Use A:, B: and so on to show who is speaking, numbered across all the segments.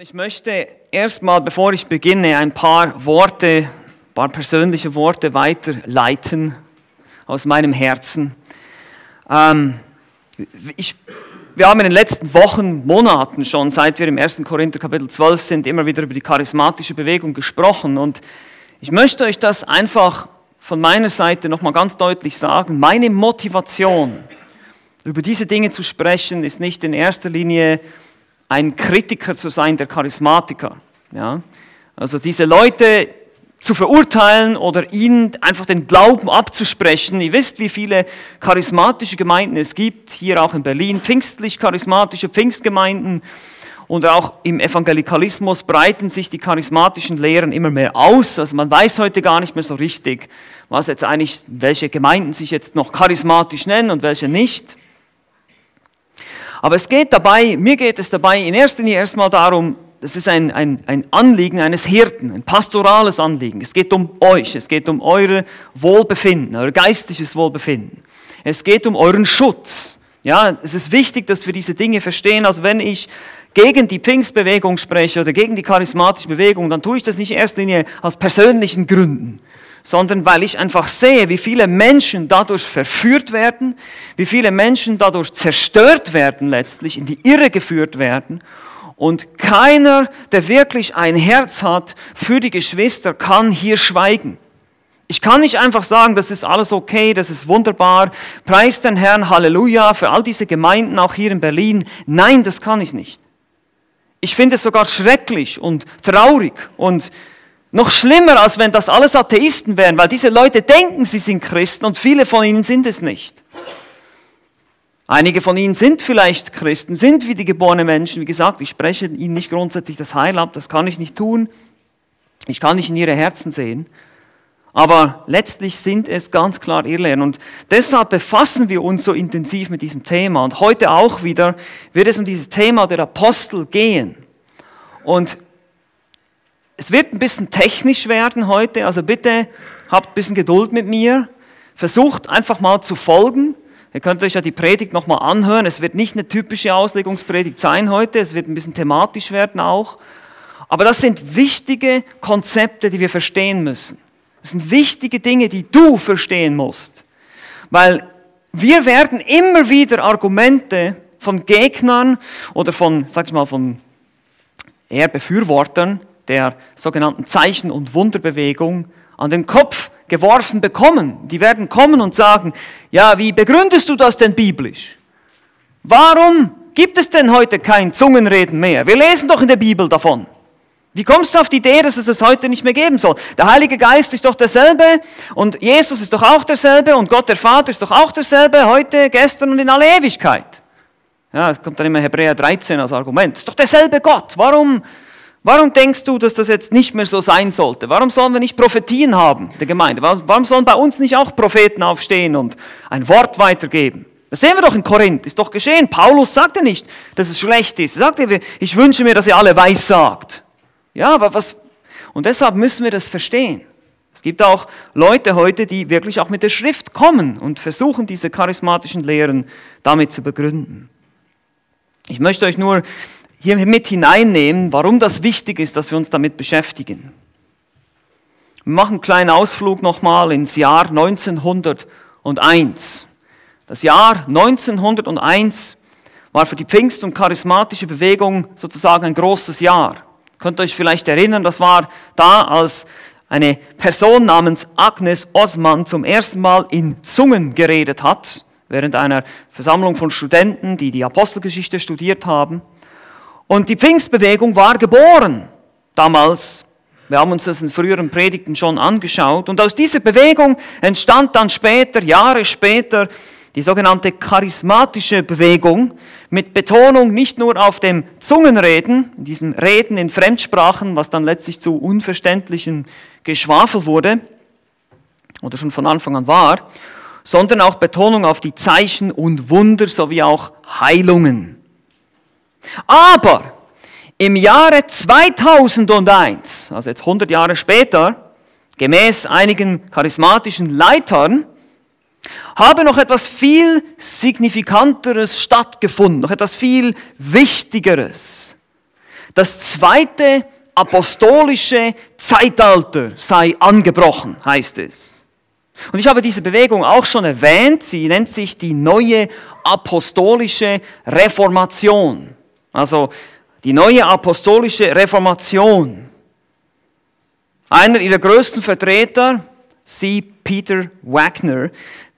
A: Ich möchte erstmal, bevor ich beginne, ein paar Worte, ein paar persönliche Worte weiterleiten aus meinem Herzen. Ähm, ich, wir haben in den letzten Wochen, Monaten schon, seit wir im 1. Korinther Kapitel 12 sind, immer wieder über die charismatische Bewegung gesprochen. Und ich möchte euch das einfach von meiner Seite nochmal ganz deutlich sagen. Meine Motivation, über diese Dinge zu sprechen, ist nicht in erster Linie ein Kritiker zu sein der Charismatiker. Ja? Also diese Leute zu verurteilen oder ihnen einfach den Glauben abzusprechen. Ihr wisst, wie viele charismatische Gemeinden es gibt, hier auch in Berlin, pfingstlich charismatische Pfingstgemeinden. Und auch im Evangelikalismus breiten sich die charismatischen Lehren immer mehr aus. Also man weiß heute gar nicht mehr so richtig, was jetzt eigentlich, welche Gemeinden sich jetzt noch charismatisch nennen und welche nicht. Aber es geht dabei, mir geht es dabei in erster Linie erstmal darum, das ist ein, ein, ein Anliegen eines Hirten, ein pastorales Anliegen. Es geht um euch, es geht um eure Wohlbefinden, euer geistliches Wohlbefinden. Es geht um euren Schutz. Ja, es ist wichtig, dass wir diese Dinge verstehen. Also wenn ich gegen die Pfingstbewegung spreche oder gegen die charismatische Bewegung, dann tue ich das nicht in erster Linie aus persönlichen Gründen, sondern weil ich einfach sehe, wie viele Menschen dadurch verführt werden, wie viele Menschen dadurch zerstört werden letztlich, in die Irre geführt werden. Und keiner, der wirklich ein Herz hat für die Geschwister, kann hier schweigen. Ich kann nicht einfach sagen, das ist alles okay, das ist wunderbar, preis den Herrn, Halleluja, für all diese Gemeinden, auch hier in Berlin. Nein, das kann ich nicht. Ich finde es sogar schrecklich und traurig und noch schlimmer, als wenn das alles Atheisten wären, weil diese Leute denken, sie sind Christen und viele von ihnen sind es nicht. Einige von ihnen sind vielleicht Christen, sind wie die geborenen Menschen. Wie gesagt, ich spreche ihnen nicht grundsätzlich das Heil ab, das kann ich nicht tun. Ich kann nicht in ihre Herzen sehen. Aber letztlich sind es ganz klar Irrlehren. Und deshalb befassen wir uns so intensiv mit diesem Thema. Und heute auch wieder wird es um dieses Thema der Apostel gehen. Und es wird ein bisschen technisch werden heute, also bitte habt ein bisschen Geduld mit mir. Versucht einfach mal zu folgen. Ihr könnt euch ja die Predigt nochmal anhören. Es wird nicht eine typische Auslegungspredigt sein heute, es wird ein bisschen thematisch werden auch. Aber das sind wichtige Konzepte, die wir verstehen müssen. Das sind wichtige Dinge, die du verstehen musst. Weil wir werden immer wieder Argumente von Gegnern oder von, sag ich mal, von eher Befürwortern der sogenannten Zeichen- und Wunderbewegung an den Kopf geworfen bekommen. Die werden kommen und sagen, ja, wie begründest du das denn biblisch? Warum gibt es denn heute kein Zungenreden mehr? Wir lesen doch in der Bibel davon. Wie kommst du auf die Idee, dass es es heute nicht mehr geben soll? Der Heilige Geist ist doch derselbe und Jesus ist doch auch derselbe und Gott der Vater ist doch auch derselbe, heute, gestern und in alle Ewigkeit. Ja, es kommt dann immer Hebräer 13 als Argument. Es ist doch derselbe Gott. Warum Warum denkst du, dass das jetzt nicht mehr so sein sollte? Warum sollen wir nicht Prophetien haben, der Gemeinde? Warum sollen bei uns nicht auch Propheten aufstehen und ein Wort weitergeben? Das sehen wir doch in Korinth, ist doch geschehen. Paulus sagte nicht, dass es schlecht ist. Er sagte, ich wünsche mir, dass ihr alle weiß sagt. Ja, aber was, und deshalb müssen wir das verstehen. Es gibt auch Leute heute, die wirklich auch mit der Schrift kommen und versuchen, diese charismatischen Lehren damit zu begründen. Ich möchte euch nur hier mit hineinnehmen, warum das wichtig ist, dass wir uns damit beschäftigen. Wir machen einen kleinen Ausflug nochmal ins Jahr 1901. Das Jahr 1901 war für die Pfingst- und charismatische Bewegung sozusagen ein großes Jahr. Könnt ihr euch vielleicht erinnern, das war da, als eine Person namens Agnes Osman zum ersten Mal in Zungen geredet hat, während einer Versammlung von Studenten, die die Apostelgeschichte studiert haben. Und die Pfingstbewegung war geboren damals. Wir haben uns das in früheren Predigten schon angeschaut. Und aus dieser Bewegung entstand dann später, Jahre später, die sogenannte charismatische Bewegung mit Betonung nicht nur auf dem Zungenreden, diesem Reden in Fremdsprachen, was dann letztlich zu unverständlichem Geschwafel wurde oder schon von Anfang an war, sondern auch Betonung auf die Zeichen und Wunder sowie auch Heilungen. Aber im Jahre 2001, also jetzt 100 Jahre später, gemäß einigen charismatischen Leitern, habe noch etwas viel Signifikanteres stattgefunden, noch etwas viel Wichtigeres. Das zweite apostolische Zeitalter sei angebrochen, heißt es. Und ich habe diese Bewegung auch schon erwähnt. Sie nennt sich die neue apostolische Reformation. Also die neue apostolische Reformation. Einer ihrer größten Vertreter, C. Peter Wagner,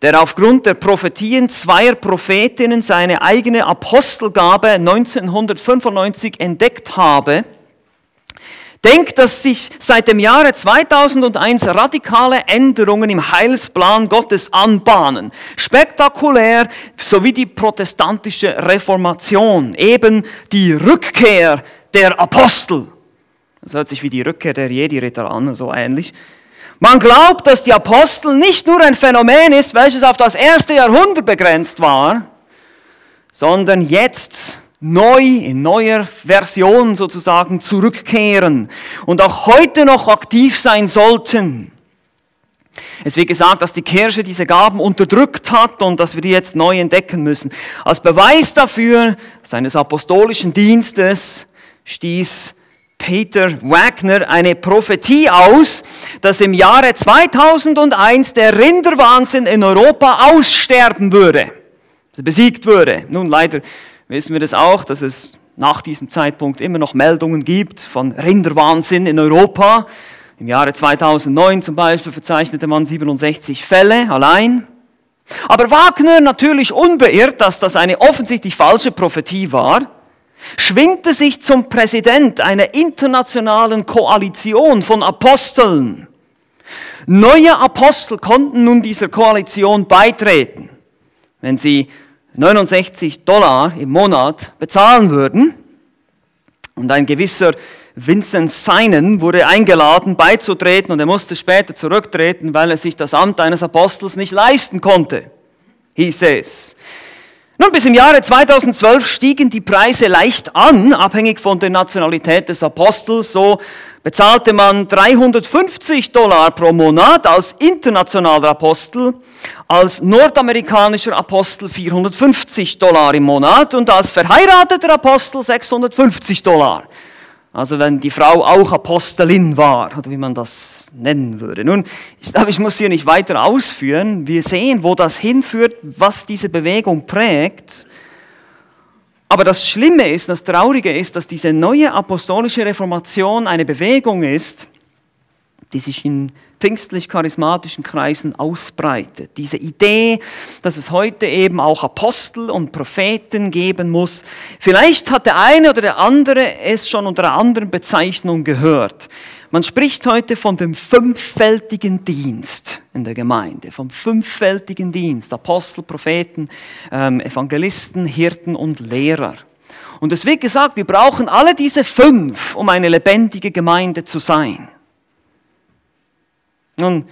A: der aufgrund der Prophetien zweier Prophetinnen seine eigene Apostelgabe 1995 entdeckt habe, denkt, dass sich seit dem Jahre 2001 radikale Änderungen im Heilsplan Gottes anbahnen. Spektakulär, sowie die protestantische Reformation, eben die Rückkehr der Apostel. Das hört sich wie die Rückkehr der Jedi-Ritter an, so ähnlich. Man glaubt, dass die Apostel nicht nur ein Phänomen ist, welches auf das erste Jahrhundert begrenzt war, sondern jetzt neu, in neuer Version sozusagen zurückkehren und auch heute noch aktiv sein sollten. Es wird gesagt, dass die Kirche diese Gaben unterdrückt hat und dass wir die jetzt neu entdecken müssen. Als Beweis dafür seines apostolischen Dienstes stieß Peter Wagner eine Prophetie aus, dass im Jahre 2001 der Rinderwahnsinn in Europa aussterben würde, besiegt würde. Nun leider wissen wir das auch, dass es nach diesem Zeitpunkt immer noch Meldungen gibt von Rinderwahnsinn in Europa. Im Jahre 2009 zum Beispiel verzeichnete man 67 Fälle allein. Aber Wagner natürlich unbeirrt, dass das eine offensichtlich falsche Prophetie war schwingte sich zum Präsident einer internationalen Koalition von Aposteln. Neue Apostel konnten nun dieser Koalition beitreten, wenn sie 69 Dollar im Monat bezahlen würden. Und ein gewisser Vincent Seinen wurde eingeladen beizutreten und er musste später zurücktreten, weil er sich das Amt eines Apostels nicht leisten konnte, hieß es. Nun, bis im Jahre 2012 stiegen die Preise leicht an, abhängig von der Nationalität des Apostels. So bezahlte man 350 Dollar pro Monat als internationaler Apostel, als nordamerikanischer Apostel 450 Dollar im Monat und als verheirateter Apostel 650 Dollar. Also wenn die Frau auch Apostelin war, oder wie man das nennen würde. Nun, ich glaube, ich muss hier nicht weiter ausführen. Wir sehen, wo das hinführt, was diese Bewegung prägt. Aber das Schlimme ist, das Traurige ist, dass diese neue apostolische Reformation eine Bewegung ist, die sich in pfingstlich-charismatischen Kreisen ausbreitet. Diese Idee, dass es heute eben auch Apostel und Propheten geben muss. Vielleicht hat der eine oder der andere es schon unter einer anderen Bezeichnung gehört. Man spricht heute von dem fünffältigen Dienst in der Gemeinde, vom fünffältigen Dienst, Apostel, Propheten, ähm, Evangelisten, Hirten und Lehrer. Und es wird gesagt, wir brauchen alle diese fünf, um eine lebendige Gemeinde zu sein. Nun,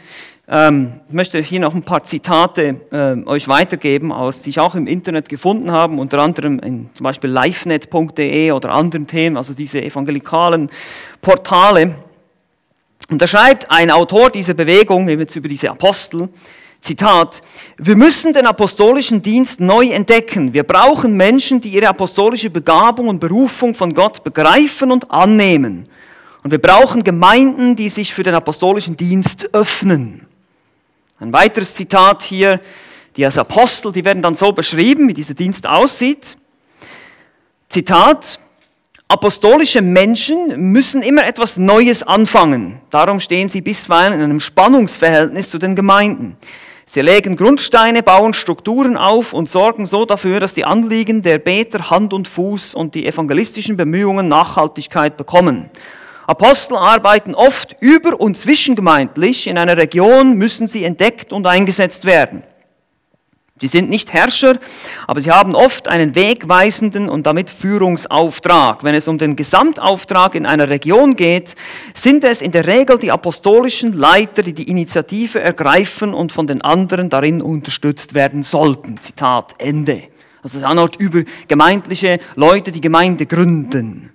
A: ähm, ich möchte hier noch ein paar Zitate äh, euch weitergeben, aus, die ich auch im Internet gefunden habe, unter anderem in zum Beispiel livenet.de oder anderen Themen, also diese evangelikalen Portale. Und da schreibt ein Autor dieser Bewegung, jetzt über diese Apostel, Zitat, wir müssen den apostolischen Dienst neu entdecken. Wir brauchen Menschen, die ihre apostolische Begabung und Berufung von Gott begreifen und annehmen. Und wir brauchen Gemeinden, die sich für den apostolischen Dienst öffnen. Ein weiteres Zitat hier, die als Apostel, die werden dann so beschrieben, wie dieser Dienst aussieht. Zitat, apostolische Menschen müssen immer etwas Neues anfangen. Darum stehen sie bisweilen in einem Spannungsverhältnis zu den Gemeinden. Sie legen Grundsteine, bauen Strukturen auf und sorgen so dafür, dass die Anliegen der Beter Hand und Fuß und die evangelistischen Bemühungen Nachhaltigkeit bekommen. Apostel arbeiten oft über- und zwischengemeindlich. In einer Region müssen sie entdeckt und eingesetzt werden. Sie sind nicht Herrscher, aber sie haben oft einen wegweisenden und damit Führungsauftrag. Wenn es um den Gesamtauftrag in einer Region geht, sind es in der Regel die apostolischen Leiter, die die Initiative ergreifen und von den anderen darin unterstützt werden sollten. Zitat Ende. Also es handelt über gemeindliche Leute, die Gemeinde gründen.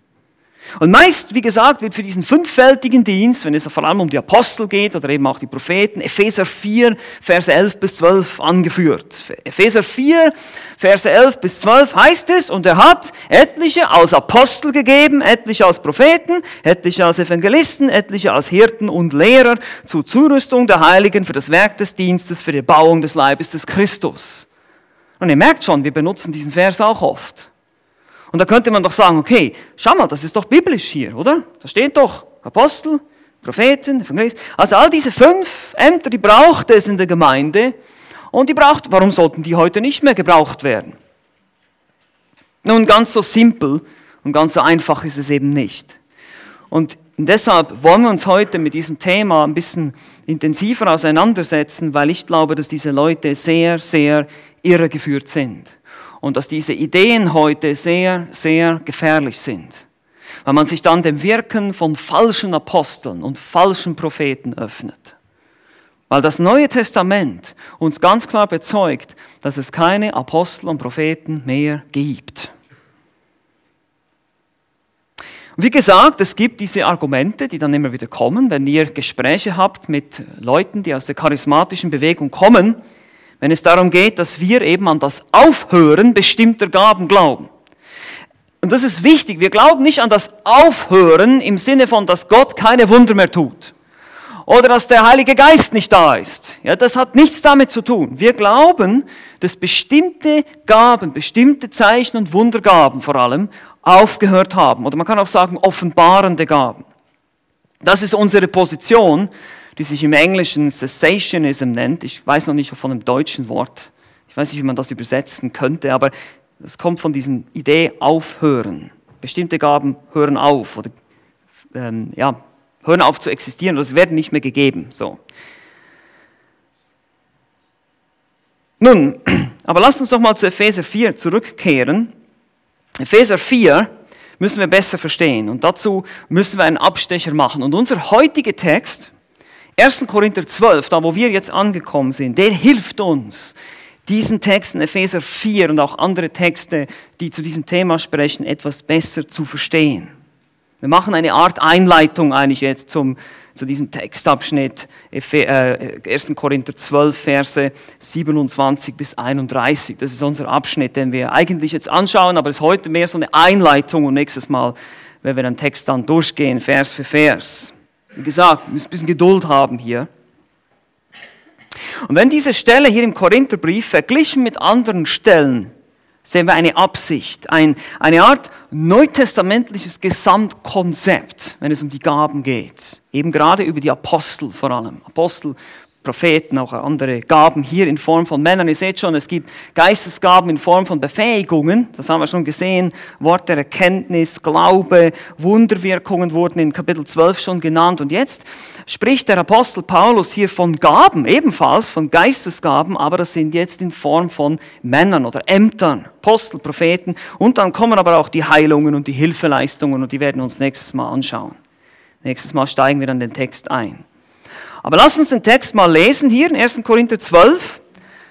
A: Und meist, wie gesagt, wird für diesen fünffältigen Dienst, wenn es vor allem um die Apostel geht oder eben auch die Propheten, Epheser 4, Verse 11 bis 12 angeführt. Epheser 4, Verse 11 bis 12 heißt es, und er hat etliche als Apostel gegeben, etliche als Propheten, etliche als Evangelisten, etliche als Hirten und Lehrer zur Zurüstung der Heiligen für das Werk des Dienstes, für die Bauung des Leibes des Christus. Und ihr merkt schon, wir benutzen diesen Vers auch oft. Und da könnte man doch sagen, okay, schau mal, das ist doch biblisch hier, oder? Da steht doch Apostel, Propheten, Evangelisten. Also all diese fünf Ämter, die braucht es in der Gemeinde. Und die braucht, warum sollten die heute nicht mehr gebraucht werden? Nun, ganz so simpel und ganz so einfach ist es eben nicht. Und deshalb wollen wir uns heute mit diesem Thema ein bisschen intensiver auseinandersetzen, weil ich glaube, dass diese Leute sehr, sehr irregeführt sind und dass diese Ideen heute sehr, sehr gefährlich sind, weil man sich dann dem Wirken von falschen Aposteln und falschen Propheten öffnet. Weil das Neue Testament uns ganz klar bezeugt, dass es keine Apostel und Propheten mehr gibt. Wie gesagt, es gibt diese Argumente, die dann immer wieder kommen, wenn ihr Gespräche habt mit Leuten, die aus der charismatischen Bewegung kommen, wenn es darum geht, dass wir eben an das Aufhören bestimmter Gaben glauben. Und das ist wichtig. Wir glauben nicht an das Aufhören im Sinne von, dass Gott keine Wunder mehr tut. Oder dass der Heilige Geist nicht da ist. Ja, das hat nichts damit zu tun. Wir glauben, dass bestimmte Gaben, bestimmte Zeichen und Wundergaben vor allem aufgehört haben. Oder man kann auch sagen, offenbarende Gaben. Das ist unsere Position die sich im Englischen Cessationism nennt. Ich weiß noch nicht von einem deutschen Wort. Ich weiß nicht, wie man das übersetzen könnte, aber es kommt von diesem Idee aufhören. Bestimmte Gaben hören auf oder ähm, ja, hören auf zu existieren oder sie werden nicht mehr gegeben. So. Nun, aber lasst uns doch mal zu Epheser 4 zurückkehren. Epheser 4 müssen wir besser verstehen und dazu müssen wir einen Abstecher machen. Und unser heutiger Text 1. Korinther 12, da wo wir jetzt angekommen sind, der hilft uns, diesen Texten, Epheser 4 und auch andere Texte, die zu diesem Thema sprechen, etwas besser zu verstehen. Wir machen eine Art Einleitung eigentlich jetzt zum, zu diesem Textabschnitt, 1. Äh, Korinther 12, Verse 27 bis 31. Das ist unser Abschnitt, den wir eigentlich jetzt anschauen, aber es ist heute mehr so eine Einleitung und nächstes Mal werden wir den Text dann durchgehen, Vers für Vers. Wie gesagt, wir müssen ein bisschen Geduld haben hier. Und wenn diese Stelle hier im Korintherbrief verglichen mit anderen Stellen, sehen wir eine Absicht, ein, eine Art neutestamentliches Gesamtkonzept, wenn es um die Gaben geht. Eben gerade über die Apostel vor allem. Apostel Propheten, auch andere Gaben hier in Form von Männern. Ihr seht schon, es gibt Geistesgaben in Form von Befähigungen. Das haben wir schon gesehen. Wort der Erkenntnis, Glaube, Wunderwirkungen wurden in Kapitel 12 schon genannt. Und jetzt spricht der Apostel Paulus hier von Gaben, ebenfalls von Geistesgaben, aber das sind jetzt in Form von Männern oder Ämtern, Apostel, Propheten. Und dann kommen aber auch die Heilungen und die Hilfeleistungen und die werden wir uns nächstes Mal anschauen. Nächstes Mal steigen wir dann den Text ein. Aber lass uns den Text mal lesen hier in 1. Korinther 12,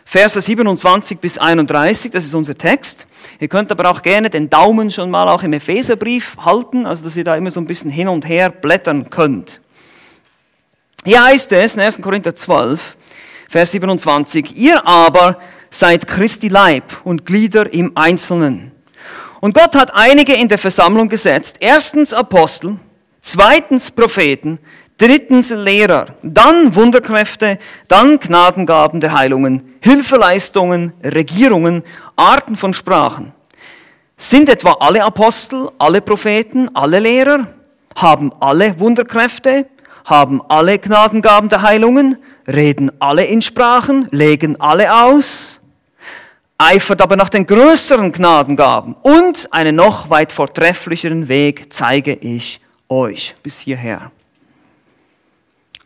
A: Verse 27 bis 31, das ist unser Text. Ihr könnt aber auch gerne den Daumen schon mal auch im Epheserbrief halten, also dass ihr da immer so ein bisschen hin und her blättern könnt. Hier heißt es in 1. Korinther 12, Vers 27, ihr aber seid Christi Leib und Glieder im Einzelnen. Und Gott hat einige in der Versammlung gesetzt. Erstens Apostel, zweitens Propheten, drittens Lehrer, dann Wunderkräfte, dann Gnadengaben der Heilungen, Hilfeleistungen, Regierungen, Arten von Sprachen. Sind etwa alle Apostel, alle Propheten, alle Lehrer? Haben alle Wunderkräfte? Haben alle Gnadengaben der Heilungen? Reden alle in Sprachen? Legen alle aus? Eifert aber nach den größeren Gnadengaben und einen noch weit vortrefflicheren Weg zeige ich euch. Bis hierher.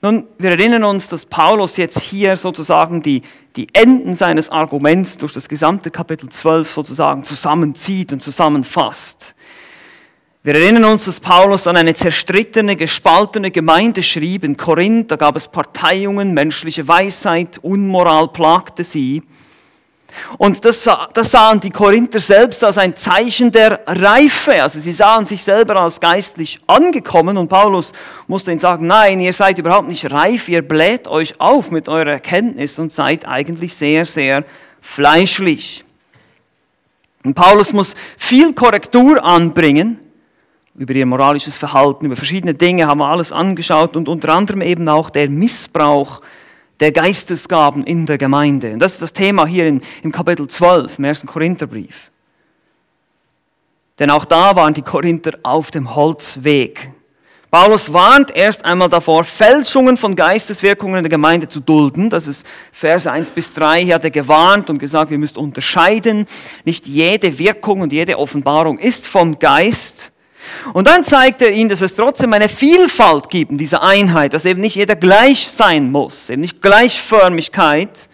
A: Nun, wir erinnern uns, dass Paulus jetzt hier sozusagen die, die Enden seines Arguments durch das gesamte Kapitel 12 sozusagen zusammenzieht und zusammenfasst. Wir erinnern uns, dass Paulus an eine zerstrittene, gespaltene Gemeinde schrieb in Korinth. Da gab es Parteiungen, menschliche Weisheit, Unmoral plagte sie. Und das, das sahen die Korinther selbst als ein Zeichen der Reife. Also sie sahen sich selber als geistlich angekommen und Paulus musste ihnen sagen, nein, ihr seid überhaupt nicht reif, ihr bläht euch auf mit eurer Erkenntnis und seid eigentlich sehr, sehr fleischlich. Und Paulus muss viel Korrektur anbringen über ihr moralisches Verhalten, über verschiedene Dinge haben wir alles angeschaut und unter anderem eben auch der Missbrauch der Geistesgaben in der Gemeinde. Und das ist das Thema hier in, im Kapitel 12, im ersten Korintherbrief. Denn auch da waren die Korinther auf dem Holzweg. Paulus warnt erst einmal davor, Fälschungen von Geisteswirkungen in der Gemeinde zu dulden. Das ist Vers 1 bis 3. Hier hat er gewarnt und gesagt, wir müssen unterscheiden. Nicht jede Wirkung und jede Offenbarung ist vom Geist. Und dann zeigt er ihnen, dass es trotzdem eine Vielfalt gibt in dieser Einheit, dass eben nicht jeder gleich sein muss, eben nicht Gleichförmigkeit,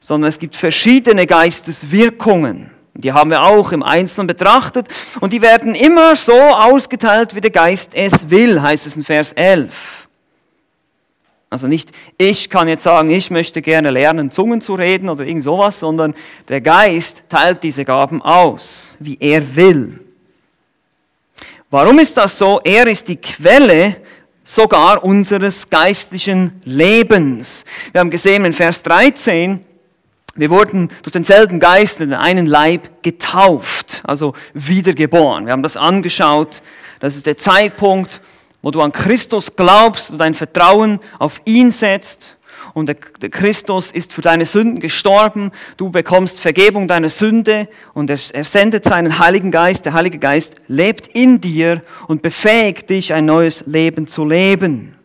A: sondern es gibt verschiedene Geisteswirkungen. Die haben wir auch im Einzelnen betrachtet und die werden immer so ausgeteilt, wie der Geist es will, heißt es in Vers 11. Also nicht, ich kann jetzt sagen, ich möchte gerne lernen, Zungen zu reden oder irgend sowas, sondern der Geist teilt diese Gaben aus, wie er will. Warum ist das so? Er ist die Quelle sogar unseres geistlichen Lebens. Wir haben gesehen in Vers 13, wir wurden durch denselben Geist in einen Leib getauft, also wiedergeboren. Wir haben das angeschaut. Das ist der Zeitpunkt, wo du an Christus glaubst und dein Vertrauen auf ihn setzt und der, Christus ist für deine Sünden gestorben, du bekommst Vergebung deiner Sünde und er, er sendet seinen Heiligen Geist, der Heilige Geist lebt in dir und befähigt dich, ein neues Leben zu leben.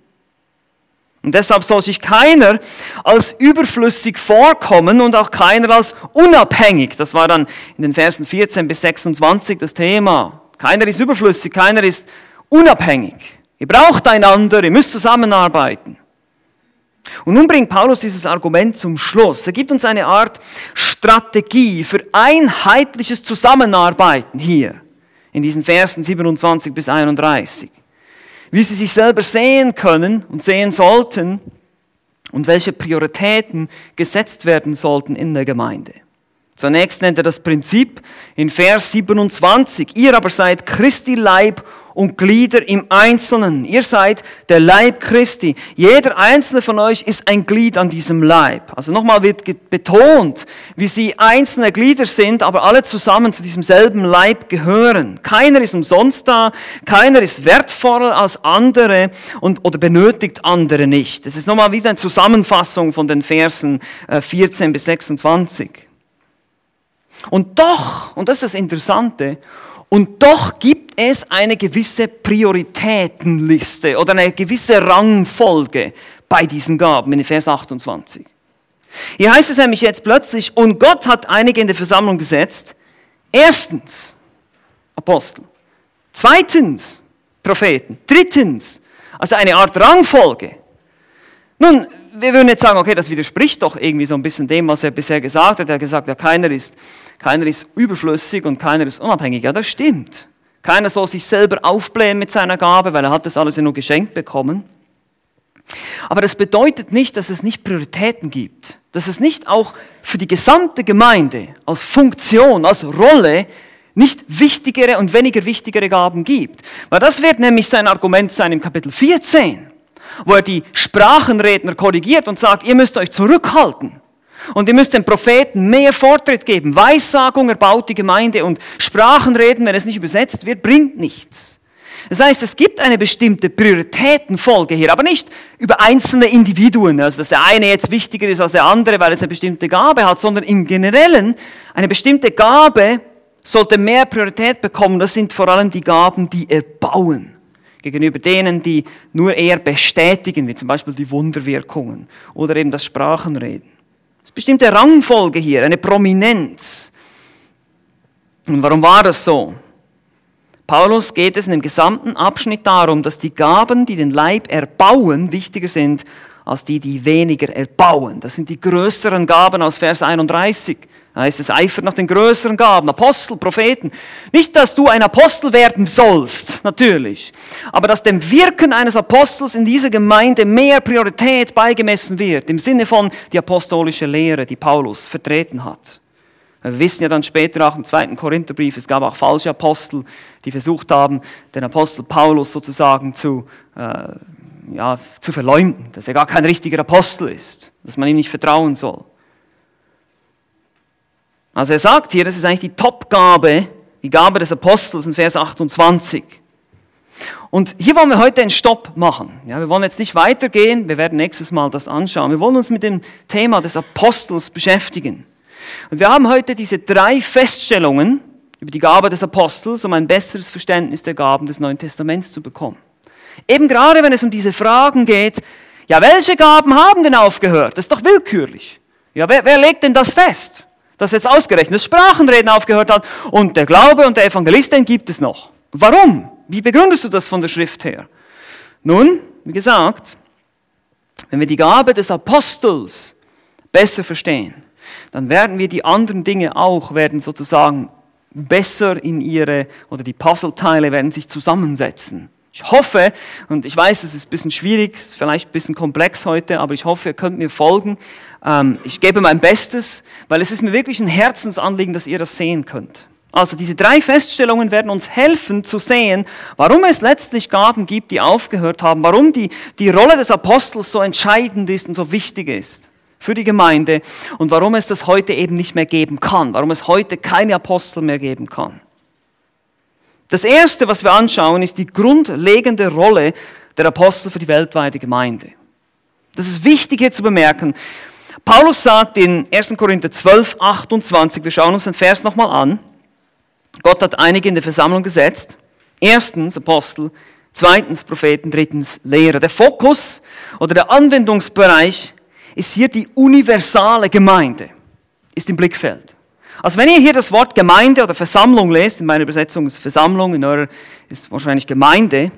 A: Und deshalb soll sich keiner als überflüssig vorkommen und auch keiner als unabhängig. Das war dann in den Versen 14 bis 26 das Thema. Keiner ist überflüssig, keiner ist unabhängig. Ihr braucht einander, ihr müsst zusammenarbeiten. Und nun bringt Paulus dieses Argument zum Schluss. Er gibt uns eine Art Strategie für einheitliches Zusammenarbeiten hier in diesen Versen 27 bis 31. Wie sie sich selber sehen können und sehen sollten und welche Prioritäten gesetzt werden sollten in der Gemeinde. Zunächst nennt er das Prinzip in Vers 27. Ihr aber seid Christi Leib und Glieder im Einzelnen. Ihr seid der Leib Christi. Jeder einzelne von euch ist ein Glied an diesem Leib. Also nochmal wird betont, wie sie einzelne Glieder sind, aber alle zusammen zu diesem selben Leib gehören. Keiner ist umsonst da, keiner ist wertvoller als andere und, oder benötigt andere nicht. Das ist nochmal wieder eine Zusammenfassung von den Versen 14 äh, bis 26. Und doch, und das ist das Interessante, und doch gibt es eine gewisse Prioritätenliste oder eine gewisse Rangfolge bei diesen Gaben in Vers 28. Hier heißt es nämlich jetzt plötzlich, und Gott hat einige in der Versammlung gesetzt. Erstens Apostel. Zweitens Propheten. Drittens, also eine Art Rangfolge. Nun, wir würden jetzt sagen, okay, das widerspricht doch irgendwie so ein bisschen dem, was er bisher gesagt hat. Er hat gesagt, ja, keiner ist keiner ist überflüssig und keiner ist unabhängig. Ja, das stimmt. Keiner soll sich selber aufblähen mit seiner Gabe, weil er hat das alles ja nur geschenkt bekommen. Aber das bedeutet nicht, dass es nicht Prioritäten gibt. Dass es nicht auch für die gesamte Gemeinde als Funktion, als Rolle nicht wichtigere und weniger wichtigere Gaben gibt. Weil das wird nämlich sein Argument sein im Kapitel 14, wo er die Sprachenredner korrigiert und sagt, ihr müsst euch zurückhalten. Und ihr müsst den Propheten mehr Vortritt geben. Weissagung erbaut die Gemeinde und Sprachenreden, wenn es nicht übersetzt wird, bringt nichts. Das heißt, es gibt eine bestimmte Prioritätenfolge hier, aber nicht über einzelne Individuen, also dass der eine jetzt wichtiger ist als der andere, weil es eine bestimmte Gabe hat, sondern im Generellen eine bestimmte Gabe sollte mehr Priorität bekommen. Das sind vor allem die Gaben, die erbauen gegenüber denen, die nur eher bestätigen, wie zum Beispiel die Wunderwirkungen oder eben das Sprachenreden. Es ist bestimmte Rangfolge hier, eine Prominenz. Und warum war das so? Paulus geht es in dem gesamten Abschnitt darum, dass die Gaben, die den Leib erbauen, wichtiger sind als die, die weniger erbauen. Das sind die größeren Gaben aus Vers 31. Da heißt es, eifert nach den größeren Gaben, Apostel, Propheten. Nicht, dass du ein Apostel werden sollst, natürlich, aber dass dem Wirken eines Apostels in dieser Gemeinde mehr Priorität beigemessen wird, im Sinne von die apostolische Lehre, die Paulus vertreten hat. Wir wissen ja dann später auch im zweiten Korintherbrief, es gab auch falsche Apostel, die versucht haben, den Apostel Paulus sozusagen zu, äh, ja, zu verleumden, dass er gar kein richtiger Apostel ist, dass man ihm nicht vertrauen soll. Also er sagt hier, das ist eigentlich die Topgabe, die Gabe des Apostels in Vers 28. Und hier wollen wir heute einen Stopp machen. Ja, wir wollen jetzt nicht weitergehen, wir werden nächstes Mal das anschauen. Wir wollen uns mit dem Thema des Apostels beschäftigen. Und wir haben heute diese drei Feststellungen über die Gabe des Apostels, um ein besseres Verständnis der Gaben des Neuen Testaments zu bekommen. Eben gerade wenn es um diese Fragen geht, ja, welche Gaben haben denn aufgehört? Das ist doch willkürlich. Ja, wer, wer legt denn das fest? Dass jetzt ausgerechnet Sprachenreden aufgehört hat und der Glaube und der Evangelist, den gibt es noch. Warum? Wie begründest du das von der Schrift her? Nun, wie gesagt, wenn wir die Gabe des Apostels besser verstehen, dann werden wir die anderen Dinge auch, werden sozusagen besser in ihre, oder die Puzzleteile werden sich zusammensetzen. Ich hoffe, und ich weiß, es ist ein bisschen schwierig, vielleicht ein bisschen komplex heute, aber ich hoffe, ihr könnt mir folgen. Ähm, ich gebe mein Bestes, weil es ist mir wirklich ein Herzensanliegen, dass ihr das sehen könnt. Also diese drei Feststellungen werden uns helfen zu sehen, warum es letztlich Gaben gibt, die aufgehört haben, warum die, die Rolle des Apostels so entscheidend ist und so wichtig ist für die Gemeinde und warum es das heute eben nicht mehr geben kann, warum es heute keine Apostel mehr geben kann. Das Erste, was wir anschauen, ist die grundlegende Rolle der Apostel für die weltweite Gemeinde. Das ist wichtig hier zu bemerken. Paulus sagt in 1. Korinther 12, 28, wir schauen uns den Vers nochmal an, Gott hat einige in der Versammlung gesetzt. Erstens Apostel, zweitens Propheten, drittens Lehrer. Der Fokus oder der Anwendungsbereich ist hier die universale Gemeinde, ist im Blickfeld. Also wenn ihr hier das Wort Gemeinde oder Versammlung lest, in meiner Übersetzung ist Versammlung, in eurer ist wahrscheinlich Gemeinde,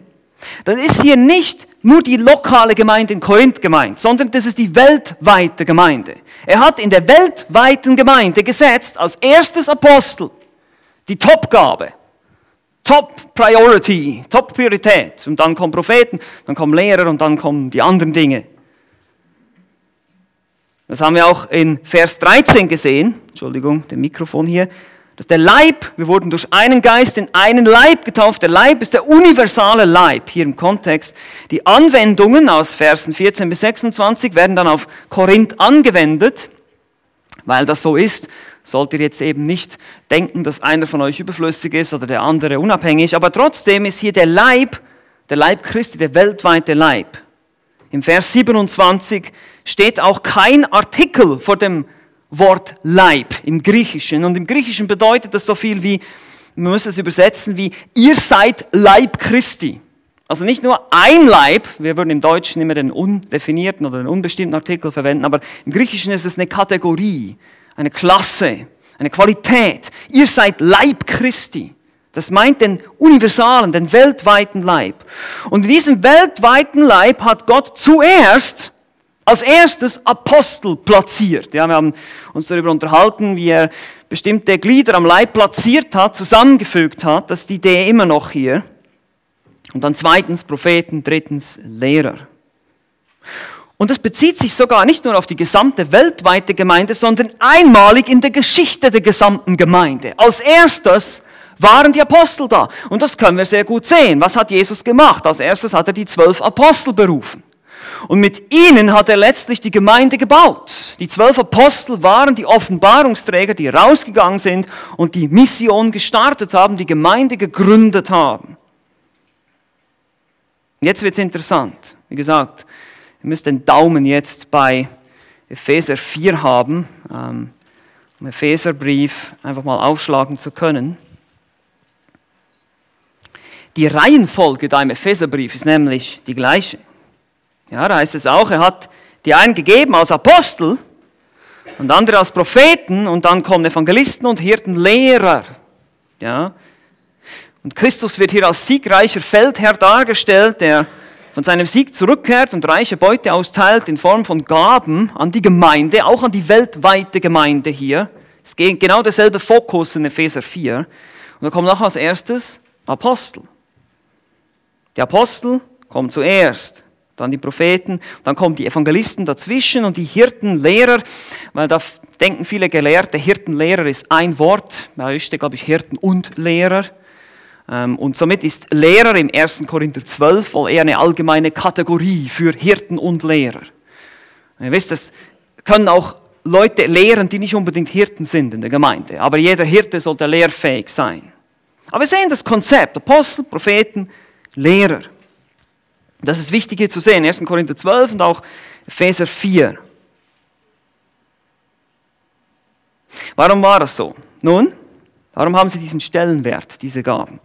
A: dann ist hier nicht nur die lokale Gemeinde in Korinth gemeint, sondern das ist die weltweite Gemeinde. Er hat in der weltweiten Gemeinde gesetzt als erstes Apostel die Topgabe. Top Priority, Top Priorität. Und dann kommen Propheten, dann kommen Lehrer und dann kommen die anderen Dinge. Das haben wir auch in Vers 13 gesehen. Entschuldigung, der Mikrofon hier. Dass der Leib, wir wurden durch einen Geist in einen Leib getauft. Der Leib ist der universale Leib hier im Kontext. Die Anwendungen aus Versen 14 bis 26 werden dann auf Korinth angewendet, weil das so ist sollt ihr jetzt eben nicht denken, dass einer von euch überflüssig ist oder der andere unabhängig, aber trotzdem ist hier der Leib, der Leib Christi, der weltweite Leib. Im Vers 27 steht auch kein Artikel vor dem Wort Leib im Griechischen. Und im Griechischen bedeutet das so viel wie, man muss es übersetzen wie, ihr seid Leib Christi. Also nicht nur ein Leib, wir würden im Deutschen immer den undefinierten oder den unbestimmten Artikel verwenden, aber im Griechischen ist es eine Kategorie eine Klasse, eine Qualität. Ihr seid Leib Christi. Das meint den universalen, den weltweiten Leib. Und in diesem weltweiten Leib hat Gott zuerst als erstes Apostel platziert. Ja, wir haben uns darüber unterhalten, wie er bestimmte Glieder am Leib platziert hat, zusammengefügt hat. Das ist die Idee immer noch hier. Und dann zweitens Propheten, drittens Lehrer. Und das bezieht sich sogar nicht nur auf die gesamte weltweite Gemeinde, sondern einmalig in der Geschichte der gesamten Gemeinde. Als erstes waren die Apostel da. Und das können wir sehr gut sehen. Was hat Jesus gemacht? Als erstes hat er die zwölf Apostel berufen. Und mit ihnen hat er letztlich die Gemeinde gebaut. Die zwölf Apostel waren die Offenbarungsträger, die rausgegangen sind und die Mission gestartet haben, die Gemeinde gegründet haben. Jetzt wird's interessant. Wie gesagt, Ihr müsst den Daumen jetzt bei Epheser 4 haben, ähm, um Epheserbrief einfach mal aufschlagen zu können. Die Reihenfolge da im Epheserbrief ist nämlich die gleiche. Ja, da heißt es auch, er hat die einen gegeben als Apostel und andere als Propheten und dann kommen Evangelisten und Hirten, Lehrer. Ja. Und Christus wird hier als siegreicher Feldherr dargestellt, der von seinem Sieg zurückkehrt und reiche Beute austeilt in Form von Gaben an die Gemeinde, auch an die weltweite Gemeinde hier. Es geht genau derselbe Fokus in Epheser 4. Und da kommt noch als erstes Apostel. Die Apostel kommen zuerst. dann die Propheten, dann kommen die Evangelisten dazwischen und die Hirtenlehrer, weil da denken viele Gelehrte, Hirtenlehrer ist ein Wort, bei euch steht, glaube ich, Hirten und Lehrer. Ähm, und somit ist Lehrer im 1. Korinther 12 wohl eher eine allgemeine Kategorie für Hirten und Lehrer. Ihr wisst, das können auch Leute lehren, die nicht unbedingt Hirten sind in der Gemeinde. Aber jeder Hirte sollte lehrfähig sein. Aber wir sehen das Konzept, Apostel, Propheten, Lehrer. Das ist wichtig hier zu sehen, 1. Korinther 12 und auch Epheser 4. Warum war das so? Nun, warum haben sie diesen Stellenwert, diese Gaben?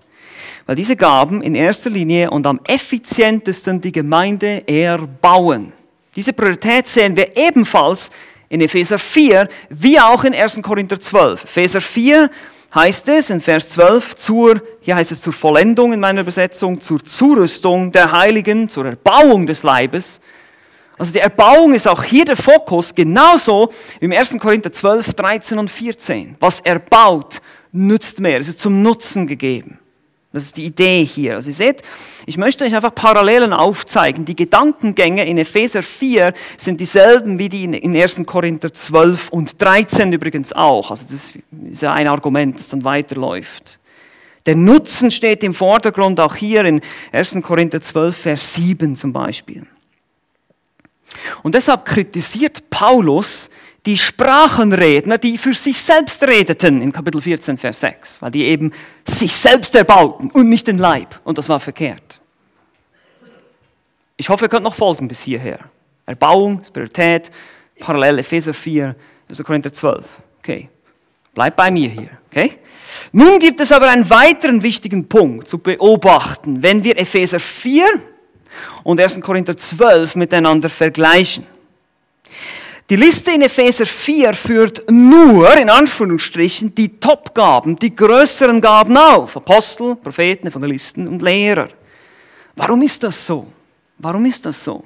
A: Weil diese Gaben in erster Linie und am effizientesten die Gemeinde erbauen. Diese Priorität sehen wir ebenfalls in Epheser 4, wie auch in 1. Korinther 12. Epheser 4 heißt es in Vers 12, zur, hier heißt es zur Vollendung in meiner Übersetzung, zur Zurüstung der Heiligen, zur Erbauung des Leibes. Also die Erbauung ist auch hier der Fokus, genauso wie im 1. Korinther 12, 13 und 14. Was erbaut, nützt mehr, es ist zum Nutzen gegeben. Das ist die Idee hier. Also ihr seht, ich möchte euch einfach Parallelen aufzeigen. Die Gedankengänge in Epheser 4 sind dieselben wie die in 1. Korinther 12 und 13 übrigens auch. Also das ist ja ein Argument, das dann weiterläuft. Der Nutzen steht im Vordergrund, auch hier in 1. Korinther 12, Vers 7 zum Beispiel. Und deshalb kritisiert Paulus die Sprachenredner, die für sich selbst redeten in Kapitel 14, Vers 6, weil die eben sich selbst erbauten und nicht den Leib. Und das war verkehrt. Ich hoffe, ihr könnt noch folgen bis hierher. Erbauung, Spiritualität, parallel Epheser 4, 1. Korinther 12. Okay. Bleibt bei mir hier. Okay? Nun gibt es aber einen weiteren wichtigen Punkt zu beobachten, wenn wir Epheser 4 und 1. Korinther 12 miteinander vergleichen. Die Liste in Epheser 4 führt nur, in Anführungsstrichen, die Top-Gaben, die größeren Gaben auf. Apostel, Propheten, Evangelisten und Lehrer. Warum ist das so? Warum ist das so?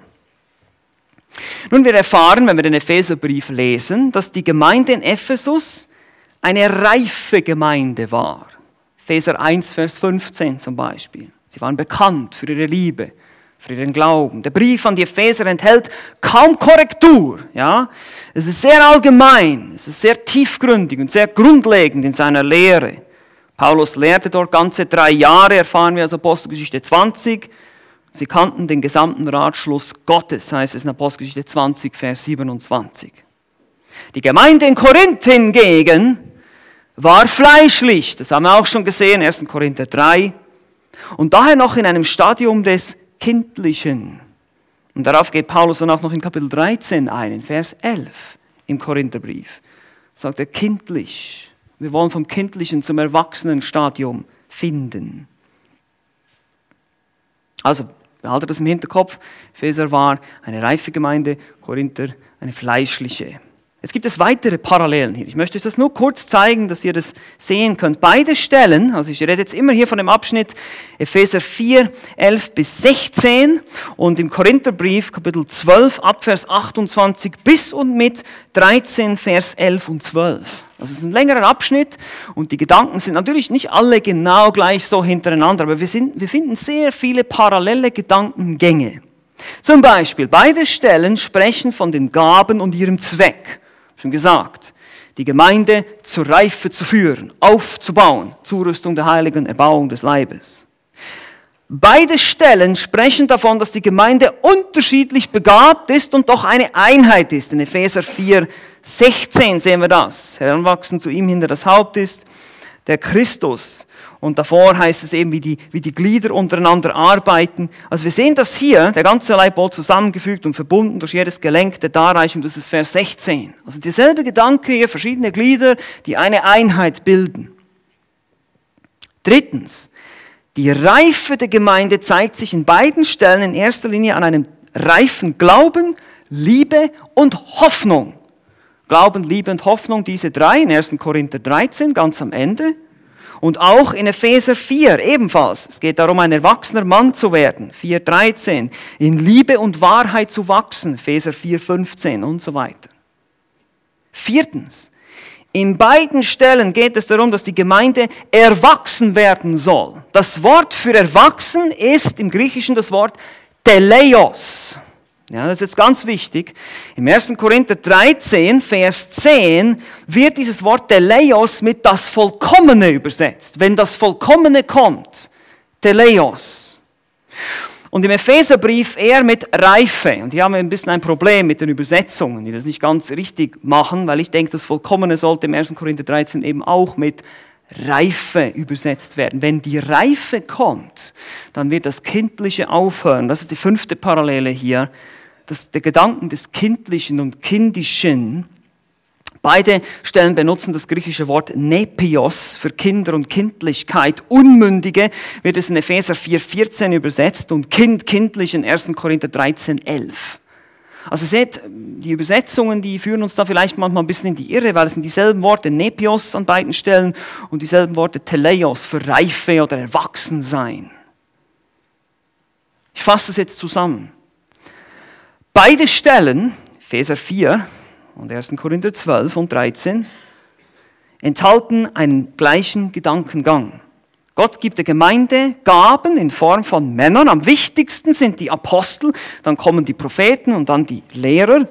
A: Nun, wir erfahren, wenn wir den Epheserbrief lesen, dass die Gemeinde in Ephesus eine reife Gemeinde war. Epheser 1, Vers 15 zum Beispiel. Sie waren bekannt für ihre Liebe, für ihren Glauben. Der Brief an die Epheser enthält kaum Korrektur. Ja? Es ist sehr allgemein, es ist sehr tiefgründig und sehr grundlegend in seiner Lehre. Paulus lehrte dort ganze drei Jahre, erfahren wir aus Apostelgeschichte 20. Sie kannten den gesamten Ratschluss Gottes, heißt es in Apostelgeschichte 20, Vers 27. Die Gemeinde in Korinth hingegen war fleischlich, das haben wir auch schon gesehen, 1. Korinther 3, und daher noch in einem Stadium des Kindlichen. Und darauf geht Paulus dann auch noch in Kapitel 13 ein, in Vers 11 im Korintherbrief. Sagt er kindlich. Wir wollen vom kindlichen zum Erwachsenenstadium finden. Also, behalte das im Hinterkopf. Epheser war eine reife Gemeinde, Korinther eine fleischliche. Jetzt gibt es weitere Parallelen hier. Ich möchte euch das nur kurz zeigen, dass ihr das sehen könnt. Beide Stellen, also ich rede jetzt immer hier von dem Abschnitt Epheser 4, 11 bis 16 und im Korintherbrief Kapitel 12 Abvers 28 bis und mit 13 Vers 11 und 12. Das ist ein längerer Abschnitt und die Gedanken sind natürlich nicht alle genau gleich so hintereinander, aber wir, sind, wir finden sehr viele parallele Gedankengänge. Zum Beispiel, beide Stellen sprechen von den Gaben und ihrem Zweck schon gesagt, die Gemeinde zur Reife zu führen, aufzubauen, Zurüstung der Heiligen, Erbauung des Leibes. Beide Stellen sprechen davon, dass die Gemeinde unterschiedlich begabt ist und doch eine Einheit ist. In Epheser 4, 16 sehen wir das. Heranwachsen zu ihm hinter das Haupt ist der Christus. Und davor heißt es eben, wie die, wie die Glieder untereinander arbeiten. Also wir sehen das hier, der ganze Leib wohl zusammengefügt und verbunden durch jedes Gelenk der Darreichung, das ist Vers 16. Also dieselbe Gedanke hier, verschiedene Glieder, die eine Einheit bilden. Drittens, die Reife der Gemeinde zeigt sich in beiden Stellen in erster Linie an einem reifen Glauben, Liebe und Hoffnung. Glauben, Liebe und Hoffnung, diese drei in 1. Korinther 13, ganz am Ende. Und auch in Epheser 4 ebenfalls. Es geht darum, ein erwachsener Mann zu werden. 4.13. In Liebe und Wahrheit zu wachsen. Epheser 4.15 und so weiter. Viertens. In beiden Stellen geht es darum, dass die Gemeinde erwachsen werden soll. Das Wort für erwachsen ist im Griechischen das Wort Teleios. Ja, das ist jetzt ganz wichtig. Im 1. Korinther 13, Vers 10 wird dieses Wort Teleios mit das Vollkommene übersetzt. Wenn das Vollkommene kommt, Teleios. Und im Epheserbrief eher mit Reife. Und hier haben wir ein bisschen ein Problem mit den Übersetzungen, die das nicht ganz richtig machen, weil ich denke, das Vollkommene sollte im 1. Korinther 13 eben auch mit Reife übersetzt werden. Wenn die Reife kommt, dann wird das Kindliche aufhören. Das ist die fünfte Parallele hier. Das, der Gedanken des Kindlichen und Kindischen. Beide Stellen benutzen das griechische Wort Nepios für Kinder und Kindlichkeit. Unmündige wird es in Epheser 4,14 übersetzt und Kind, kindlich in 1. Korinther 13,11. Also seht, die Übersetzungen, die führen uns da vielleicht manchmal ein bisschen in die Irre, weil es sind dieselben Worte Nepios an beiden Stellen und dieselben Worte Teleios für Reife oder Erwachsensein. Ich fasse es jetzt zusammen. Beide Stellen, Epheser 4 und 1. Korinther 12 und 13, enthalten einen gleichen Gedankengang. Gott gibt der Gemeinde Gaben in Form von Männern. Am wichtigsten sind die Apostel, dann kommen die Propheten und dann die Lehrer.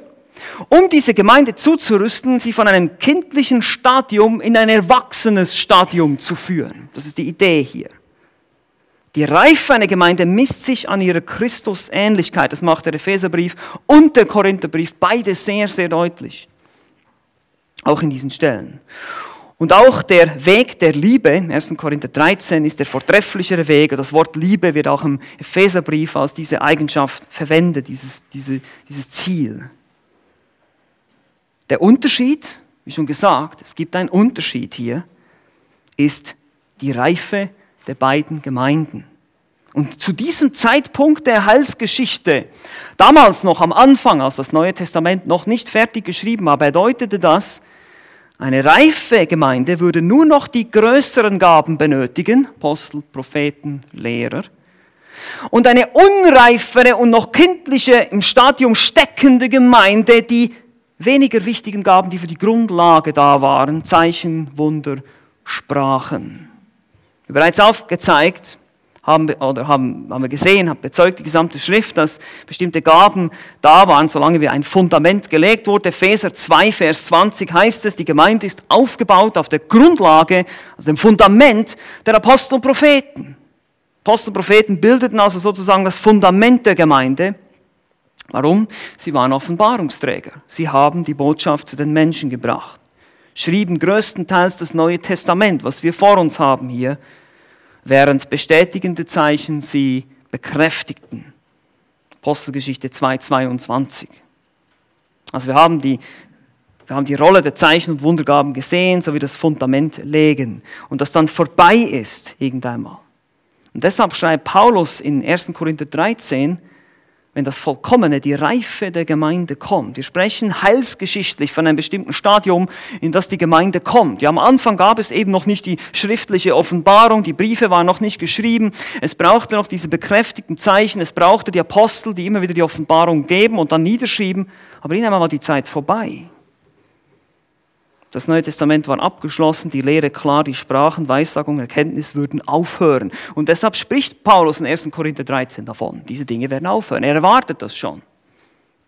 A: Um diese Gemeinde zuzurüsten, sie von einem kindlichen Stadium in ein erwachsenes Stadium zu führen. Das ist die Idee hier. Die Reife einer Gemeinde misst sich an ihrer Christusähnlichkeit. Das macht der Epheserbrief und der Korintherbrief beide sehr, sehr deutlich. Auch in diesen Stellen. Und auch der Weg der Liebe, 1. Korinther 13, ist der vortrefflichere Weg. Das Wort Liebe wird auch im Epheserbrief als diese Eigenschaft verwendet, dieses, diese, dieses Ziel. Der Unterschied, wie schon gesagt, es gibt einen Unterschied hier, ist die Reife der beiden Gemeinden. Und zu diesem Zeitpunkt der Heilsgeschichte, damals noch am Anfang, als das Neue Testament noch nicht fertig geschrieben war, bedeutete das, eine reife Gemeinde würde nur noch die größeren Gaben benötigen, Apostel, Propheten, Lehrer. Und eine unreifere und noch kindliche, im Stadium steckende Gemeinde, die weniger wichtigen Gaben, die für die Grundlage da waren, Zeichen, Wunder, Sprachen. Bereits aufgezeigt, haben wir, oder haben, haben wir gesehen, haben bezeugt die gesamte Schrift, dass bestimmte Gaben da waren, solange wie ein Fundament gelegt wurde. Epheser 2, Vers 20 heißt es, die Gemeinde ist aufgebaut auf der Grundlage, also dem Fundament der Apostel und Propheten. Apostel und Propheten bildeten also sozusagen das Fundament der Gemeinde. Warum? Sie waren Offenbarungsträger. Sie haben die Botschaft zu den Menschen gebracht. Schrieben größtenteils das Neue Testament, was wir vor uns haben hier, während bestätigende Zeichen sie bekräftigten. Apostelgeschichte 2,22. Also wir haben die, wir haben die Rolle der Zeichen und Wundergaben gesehen, sowie das Fundament legen. Und das dann vorbei ist, irgendwann Und deshalb schreibt Paulus in 1. Korinther 13, wenn das Vollkommene, die Reife der Gemeinde kommt. Wir sprechen heilsgeschichtlich von einem bestimmten Stadium, in das die Gemeinde kommt. Ja, am Anfang gab es eben noch nicht die schriftliche Offenbarung, die Briefe waren noch nicht geschrieben. Es brauchte noch diese bekräftigten Zeichen, es brauchte die Apostel, die immer wieder die Offenbarung geben und dann niederschrieben. Aber irgendwann war die Zeit vorbei. Das Neue Testament war abgeschlossen, die Lehre klar, die Sprachen, Weissagung, Erkenntnis würden aufhören. Und deshalb spricht Paulus in 1. Korinther 13 davon. Diese Dinge werden aufhören. Er erwartet das schon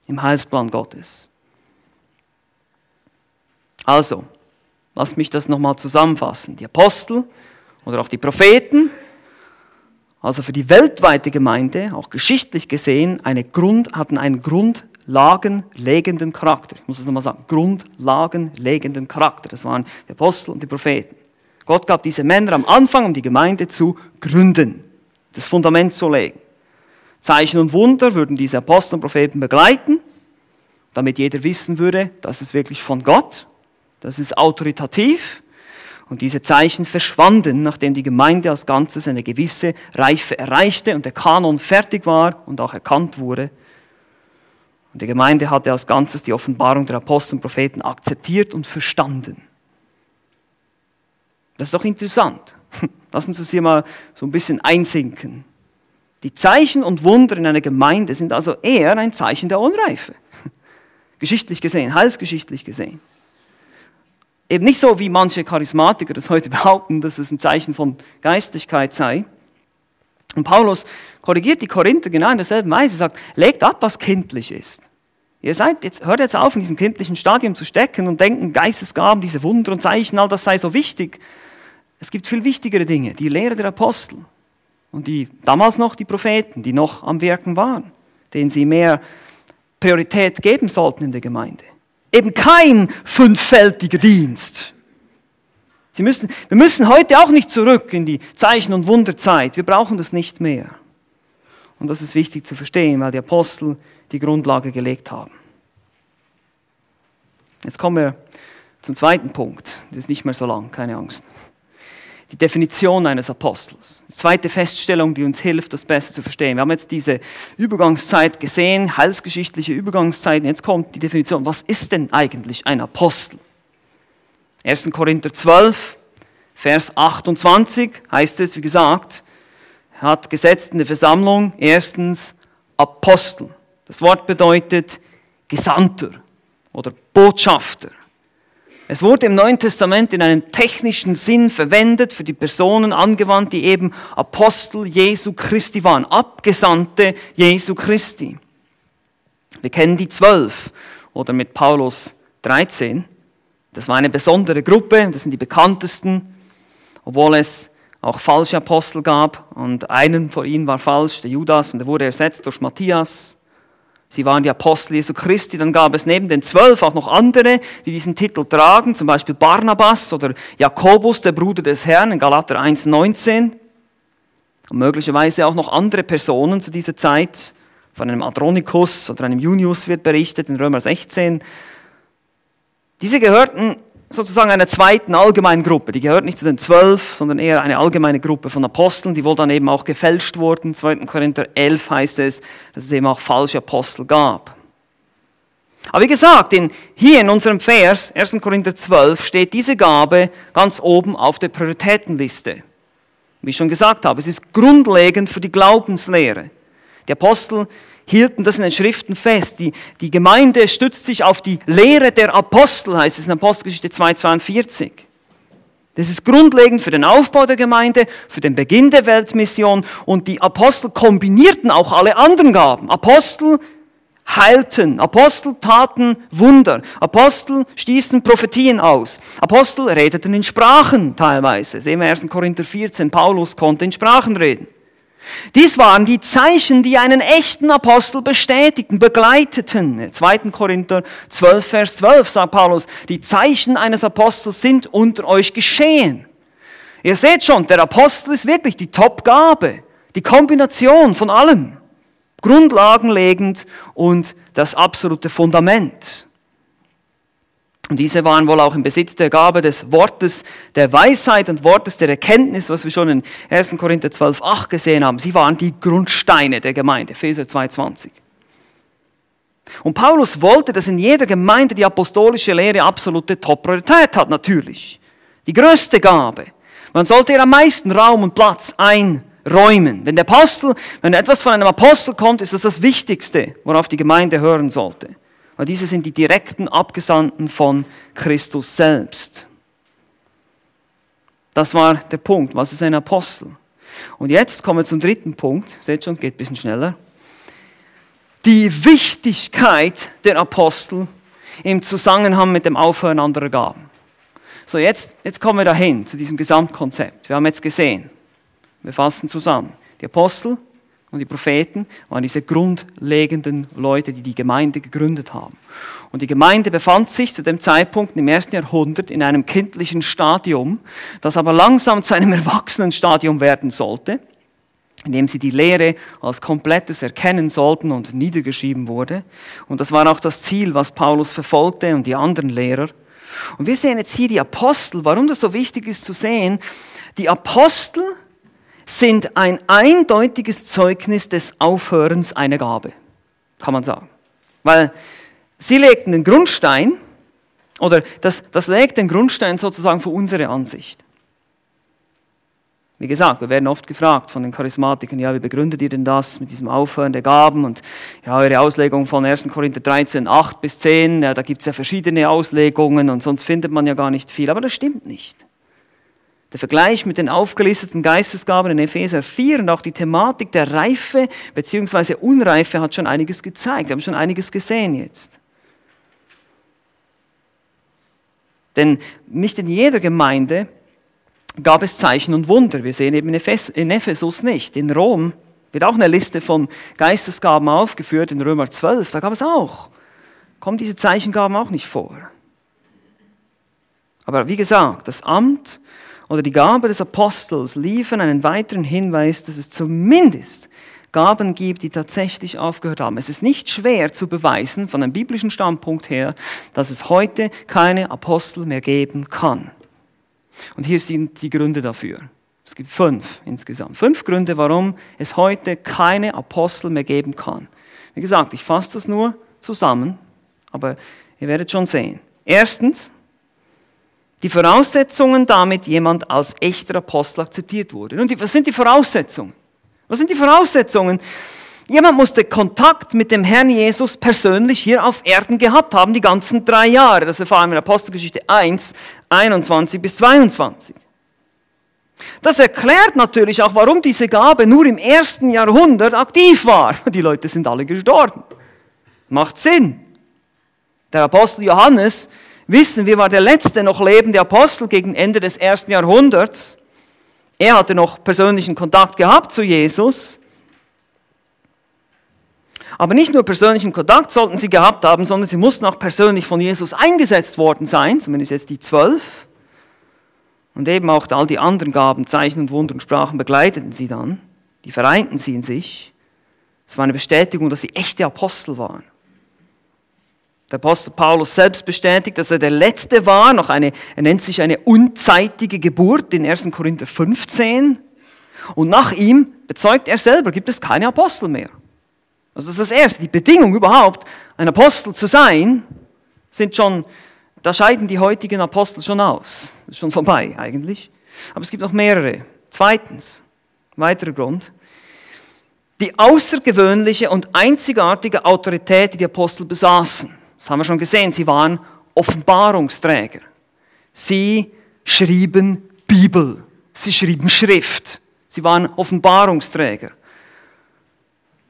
A: im Heilsplan Gottes. Also, lass mich das nochmal zusammenfassen. Die Apostel oder auch die Propheten, also für die weltweite Gemeinde, auch geschichtlich gesehen, eine Grund, hatten einen Grund, grundlagenlegenden Charakter. Ich muss es nochmal sagen, grundlagenlegenden Charakter. Das waren die Apostel und die Propheten. Gott gab diese Männer am Anfang, um die Gemeinde zu gründen, das Fundament zu legen. Zeichen und Wunder würden diese Apostel und Propheten begleiten, damit jeder wissen würde, das ist wirklich von Gott, das ist autoritativ. Und diese Zeichen verschwanden, nachdem die Gemeinde als Ganzes eine gewisse Reife erreichte und der Kanon fertig war und auch erkannt wurde. Und die Gemeinde hatte als Ganzes die Offenbarung der Apostel und Propheten akzeptiert und verstanden. Das ist doch interessant. Lassen Sie uns hier mal so ein bisschen einsinken. Die Zeichen und Wunder in einer Gemeinde sind also eher ein Zeichen der Unreife. Geschichtlich gesehen, heilsgeschichtlich gesehen. Eben nicht so, wie manche Charismatiker das heute behaupten, dass es ein Zeichen von Geistlichkeit sei. Und Paulus korrigiert die Korinther genau in derselben Weise. Sagt, legt ab, was kindlich ist. Ihr seid jetzt, hört jetzt auf, in diesem kindlichen Stadium zu stecken und denken, Geistesgaben, diese Wunder und Zeichen, all das sei so wichtig. Es gibt viel wichtigere Dinge, die Lehre der Apostel und die damals noch die Propheten, die noch am Wirken waren, denen sie mehr Priorität geben sollten in der Gemeinde. Eben kein fünffältiger Dienst. Sie müssen, wir müssen heute auch nicht zurück in die Zeichen- und Wunderzeit. Wir brauchen das nicht mehr. Und das ist wichtig zu verstehen, weil die Apostel die Grundlage gelegt haben. Jetzt kommen wir zum zweiten Punkt. Das ist nicht mehr so lang, keine Angst. Die Definition eines Apostels. Die zweite Feststellung, die uns hilft, das besser zu verstehen. Wir haben jetzt diese Übergangszeit gesehen, heilsgeschichtliche Übergangszeit. Jetzt kommt die Definition. Was ist denn eigentlich ein Apostel? 1. Korinther 12, Vers 28 heißt es, wie gesagt, hat gesetzt in der Versammlung erstens Apostel. Das Wort bedeutet Gesandter oder Botschafter. Es wurde im Neuen Testament in einem technischen Sinn verwendet, für die Personen angewandt, die eben Apostel Jesu Christi waren, Abgesandte Jesu Christi. Wir kennen die zwölf oder mit Paulus 13. Das war eine besondere Gruppe, das sind die bekanntesten, obwohl es auch falsche Apostel gab und einen von ihnen war falsch, der Judas, und der wurde ersetzt durch Matthias. Sie waren die Apostel Jesu Christi. Dann gab es neben den zwölf auch noch andere, die diesen Titel tragen, zum Beispiel Barnabas oder Jakobus, der Bruder des Herrn in Galater 1,19. Und möglicherweise auch noch andere Personen zu dieser Zeit. Von einem Adronikus oder einem Junius wird berichtet in Römer 16. Diese gehörten sozusagen einer zweiten allgemeinen Gruppe. Die gehört nicht zu den zwölf, sondern eher eine allgemeine Gruppe von Aposteln, die wohl dann eben auch gefälscht wurden. 2. Korinther 11 heißt es, dass es eben auch falsche Apostel gab. Aber wie gesagt, in, hier in unserem Vers, 1. Korinther 12, steht diese Gabe ganz oben auf der Prioritätenliste. Wie ich schon gesagt habe, es ist grundlegend für die Glaubenslehre. Die Apostel hielten das in den Schriften fest. Die, die Gemeinde stützt sich auf die Lehre der Apostel, heißt es in Apostelgeschichte 2,42. Das ist grundlegend für den Aufbau der Gemeinde, für den Beginn der Weltmission und die Apostel kombinierten auch alle anderen Gaben. Apostel heilten, Apostel taten Wunder, Apostel stießen Prophetien aus, Apostel redeten in Sprachen teilweise. Sehen wir 1. Korinther 14, Paulus konnte in Sprachen reden. Dies waren die Zeichen, die einen echten Apostel bestätigten, begleiteten. 2. Korinther 12, Vers 12 sagt Paulus, die Zeichen eines Apostels sind unter euch geschehen. Ihr seht schon, der Apostel ist wirklich die Topgabe, die Kombination von allem, grundlagenlegend und das absolute Fundament. Und diese waren wohl auch im Besitz der Gabe des Wortes der Weisheit und Wortes der Erkenntnis, was wir schon in 1. Korinther 12, 8 gesehen haben. Sie waren die Grundsteine der Gemeinde, Epheser 2,20. Und Paulus wollte, dass in jeder Gemeinde die apostolische Lehre absolute Top-Priorität hat, natürlich. Die größte Gabe. Man sollte ihr am meisten Raum und Platz einräumen. Wenn der Apostel, wenn etwas von einem Apostel kommt, ist das das Wichtigste, worauf die Gemeinde hören sollte weil diese sind die direkten Abgesandten von Christus selbst. Das war der Punkt. Was ist ein Apostel? Und jetzt kommen wir zum dritten Punkt. Seht schon, geht ein bisschen schneller. Die Wichtigkeit der Apostel im Zusammenhang mit dem Aufhören anderer Gaben. So, jetzt, jetzt kommen wir dahin zu diesem Gesamtkonzept. Wir haben jetzt gesehen, wir fassen zusammen. Die Apostel und die Propheten waren diese grundlegenden Leute, die die Gemeinde gegründet haben. Und die Gemeinde befand sich zu dem Zeitpunkt im ersten Jahrhundert in einem kindlichen Stadium, das aber langsam zu einem erwachsenen Stadium werden sollte, in dem sie die Lehre als komplettes erkennen sollten und niedergeschrieben wurde. Und das war auch das Ziel, was Paulus verfolgte und die anderen Lehrer. Und wir sehen jetzt hier die Apostel, warum das so wichtig ist zu sehen. Die Apostel sind ein eindeutiges Zeugnis des Aufhörens einer Gabe, kann man sagen. Weil sie legten den Grundstein, oder das, das legt den Grundstein sozusagen für unsere Ansicht. Wie gesagt, wir werden oft gefragt von den Charismatikern, ja, wie begründet ihr denn das mit diesem Aufhören der Gaben und ja, eure Auslegung von 1. Korinther 13, 8 bis 10, ja, da gibt es ja verschiedene Auslegungen und sonst findet man ja gar nicht viel, aber das stimmt nicht. Der Vergleich mit den aufgelisteten Geistesgaben in Epheser 4 und auch die Thematik der Reife bzw. Unreife hat schon einiges gezeigt. Wir haben schon einiges gesehen jetzt. Denn nicht in jeder Gemeinde gab es Zeichen und Wunder. Wir sehen eben in Ephesus nicht. In Rom wird auch eine Liste von Geistesgaben aufgeführt, in Römer 12, da gab es auch. Kommen diese Zeichengaben auch nicht vor. Aber wie gesagt, das Amt oder die Gabe des Apostels liefern einen weiteren Hinweis, dass es zumindest Gaben gibt, die tatsächlich aufgehört haben. Es ist nicht schwer zu beweisen, von einem biblischen Standpunkt her, dass es heute keine Apostel mehr geben kann. Und hier sind die Gründe dafür. Es gibt fünf insgesamt. Fünf Gründe, warum es heute keine Apostel mehr geben kann. Wie gesagt, ich fasse das nur zusammen, aber ihr werdet schon sehen. Erstens, die Voraussetzungen, damit jemand als echter Apostel akzeptiert wurde. Und was sind die Voraussetzungen? Was sind die Voraussetzungen? Jemand musste Kontakt mit dem Herrn Jesus persönlich hier auf Erden gehabt haben, die ganzen drei Jahre. Das erfahren wir in Apostelgeschichte 1, 21 bis 22. Das erklärt natürlich auch, warum diese Gabe nur im ersten Jahrhundert aktiv war. Die Leute sind alle gestorben. Macht Sinn. Der Apostel Johannes, wissen wir, war der letzte noch lebende Apostel gegen Ende des ersten Jahrhunderts. Er hatte noch persönlichen Kontakt gehabt zu Jesus. Aber nicht nur persönlichen Kontakt sollten sie gehabt haben, sondern sie mussten auch persönlich von Jesus eingesetzt worden sein, zumindest jetzt die zwölf. Und eben auch all die anderen Gaben, Zeichen und Wunder und Sprachen begleiteten sie dann. Die vereinten sie in sich. Es war eine Bestätigung, dass sie echte Apostel waren. Der Apostel Paulus selbst bestätigt, dass er der Letzte war, noch eine, er nennt sich eine unzeitige Geburt in 1. Korinther 15. Und nach ihm bezeugt er selber, gibt es keine Apostel mehr. Also das ist das Erste, die Bedingung überhaupt, ein Apostel zu sein, sind schon da scheiden die heutigen Apostel schon aus. Das ist schon vorbei eigentlich. Aber es gibt noch mehrere. Zweitens, weiterer Grund. Die außergewöhnliche und einzigartige Autorität, die die Apostel besaßen. Das haben wir schon gesehen. Sie waren Offenbarungsträger. Sie schrieben Bibel. Sie schrieben Schrift. Sie waren Offenbarungsträger.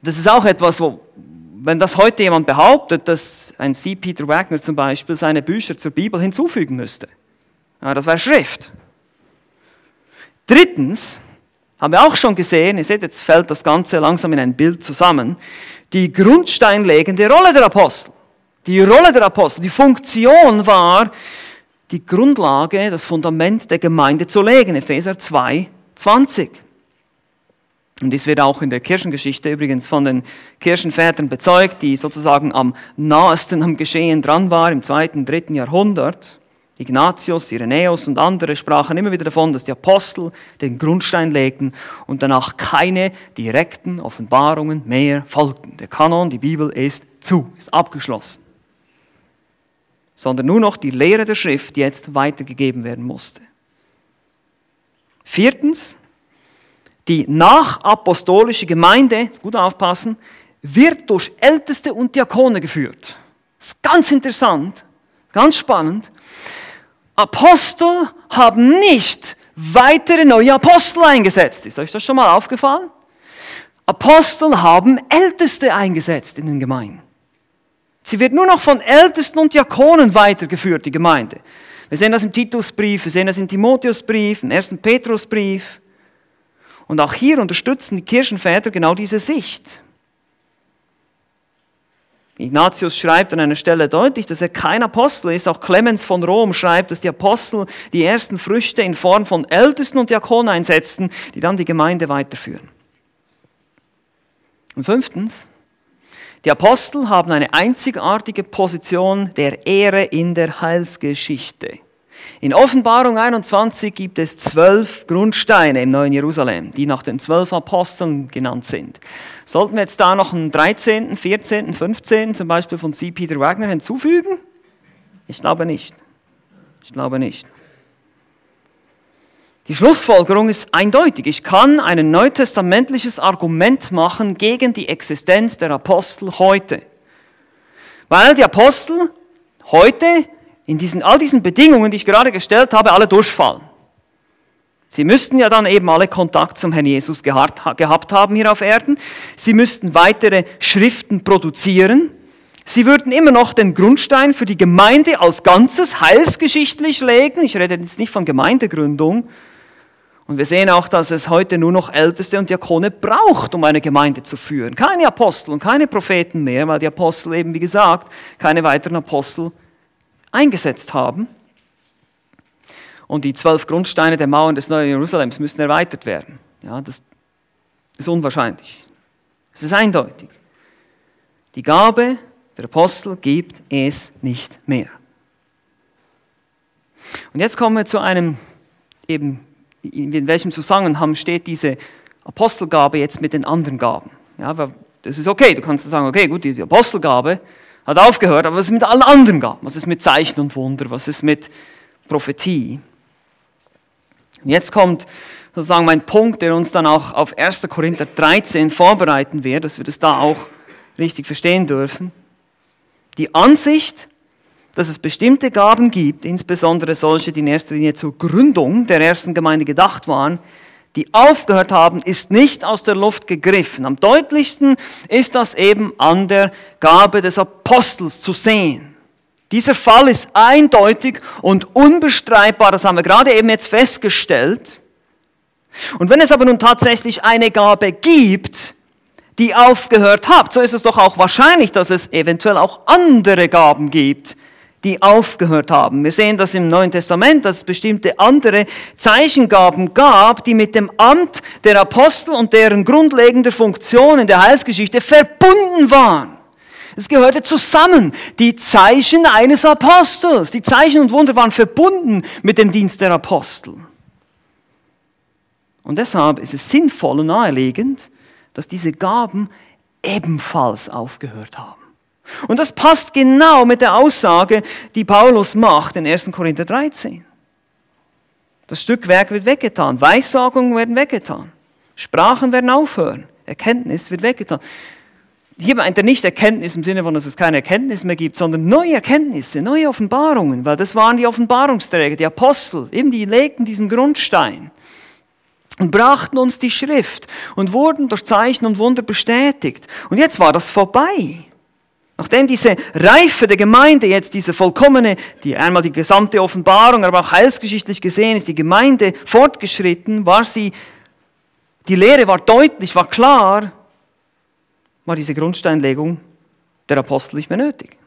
A: Das ist auch etwas, wo, wenn das heute jemand behauptet, dass ein C. Peter Wagner zum Beispiel seine Bücher zur Bibel hinzufügen müsste, ja, das wäre Schrift. Drittens, haben wir auch schon gesehen, ihr seht, jetzt fällt das Ganze langsam in ein Bild zusammen, die grundsteinlegende Rolle der Apostel. Die Rolle der Apostel, die Funktion war, die Grundlage, das Fundament der Gemeinde zu legen. Epheser 2, 20. Und dies wird auch in der Kirchengeschichte übrigens von den Kirchenvätern bezeugt, die sozusagen am nahesten am Geschehen dran waren im zweiten, dritten Jahrhundert. Ignatius, Irenäus und andere sprachen immer wieder davon, dass die Apostel den Grundstein legten und danach keine direkten Offenbarungen mehr folgten. Der Kanon, die Bibel ist zu, ist abgeschlossen. Sondern nur noch die Lehre der Schrift jetzt weitergegeben werden musste. Viertens, die nachapostolische Gemeinde, gut aufpassen, wird durch Älteste und Diakone geführt. Das ist ganz interessant, ganz spannend. Apostel haben nicht weitere neue Apostel eingesetzt. Ist euch das schon mal aufgefallen? Apostel haben Älteste eingesetzt in den Gemeinden. Sie wird nur noch von Ältesten und Diakonen weitergeführt, die Gemeinde. Wir sehen das im Titusbrief, wir sehen das im Timotheusbrief, im ersten Petrusbrief. Und auch hier unterstützen die Kirchenväter genau diese Sicht. Ignatius schreibt an einer Stelle deutlich, dass er kein Apostel ist. Auch Clemens von Rom schreibt, dass die Apostel die ersten Früchte in Form von Ältesten und Diakonen einsetzten, die dann die Gemeinde weiterführen. Und fünftens, die Apostel haben eine einzigartige Position der Ehre in der Heilsgeschichte. In Offenbarung 21 gibt es zwölf Grundsteine im neuen Jerusalem, die nach den zwölf Aposteln genannt sind. Sollten wir jetzt da noch einen 13., 14., 15. zum Beispiel von C. Peter Wagner hinzufügen? Ich glaube nicht. Ich glaube nicht. Die Schlussfolgerung ist eindeutig. Ich kann ein neutestamentliches Argument machen gegen die Existenz der Apostel heute. Weil die Apostel heute in diesen, all diesen Bedingungen, die ich gerade gestellt habe, alle durchfallen. Sie müssten ja dann eben alle Kontakt zum Herrn Jesus gehabt haben hier auf Erden. Sie müssten weitere Schriften produzieren. Sie würden immer noch den Grundstein für die Gemeinde als Ganzes heilsgeschichtlich legen. Ich rede jetzt nicht von Gemeindegründung. Und wir sehen auch, dass es heute nur noch Älteste und Diakone braucht, um eine Gemeinde zu führen. Keine Apostel und keine Propheten mehr, weil die Apostel eben, wie gesagt, keine weiteren Apostel eingesetzt haben. Und die zwölf Grundsteine der Mauern des neuen Jerusalems müssen erweitert werden. Ja, das ist unwahrscheinlich. Es ist eindeutig. Die Gabe der Apostel gibt es nicht mehr. Und jetzt kommen wir zu einem, eben, in welchem Zusammenhang steht diese Apostelgabe jetzt mit den anderen Gaben. Ja, das ist okay, du kannst sagen, okay, gut, die Apostelgabe hat aufgehört, aber was ist mit allen anderen Gaben? Was ist mit Zeichen und Wunder? Was ist mit Prophetie? Und jetzt kommt sozusagen mein Punkt, der uns dann auch auf 1. Korinther 13 vorbereiten wird, dass wir das da auch richtig verstehen dürfen. Die Ansicht, dass es bestimmte Gaben gibt, insbesondere solche, die in erster Linie zur Gründung der ersten Gemeinde gedacht waren, die aufgehört haben, ist nicht aus der Luft gegriffen. Am deutlichsten ist das eben an der Gabe des Apostels zu sehen. Dieser Fall ist eindeutig und unbestreitbar, das haben wir gerade eben jetzt festgestellt. Und wenn es aber nun tatsächlich eine Gabe gibt, die aufgehört hat, so ist es doch auch wahrscheinlich, dass es eventuell auch andere Gaben gibt, die aufgehört haben. Wir sehen das im Neuen Testament, dass es bestimmte andere Zeichengaben gab, die mit dem Amt der Apostel und deren grundlegender Funktion in der Heilsgeschichte verbunden waren. Es gehörte zusammen. Die Zeichen eines Apostels. Die Zeichen und Wunder waren verbunden mit dem Dienst der Apostel. Und deshalb ist es sinnvoll und naheliegend, dass diese Gaben ebenfalls aufgehört haben. Und das passt genau mit der Aussage, die Paulus macht in 1. Korinther 13. Das Stückwerk wird weggetan, Weissagungen werden weggetan, Sprachen werden aufhören, Erkenntnis wird weggetan. Hier meint er nicht Erkenntnis im Sinne von, dass es keine Erkenntnis mehr gibt, sondern neue Erkenntnisse, neue Offenbarungen, weil das waren die Offenbarungsträger, die Apostel, eben die legten diesen Grundstein und brachten uns die Schrift und wurden durch Zeichen und Wunder bestätigt. Und jetzt war das vorbei. Nachdem diese Reife der Gemeinde jetzt diese vollkommene, die einmal die gesamte Offenbarung, aber auch heilsgeschichtlich gesehen ist, die Gemeinde fortgeschritten, war sie, die Lehre war deutlich, war klar, war diese Grundsteinlegung der Apostel nicht mehr nötig.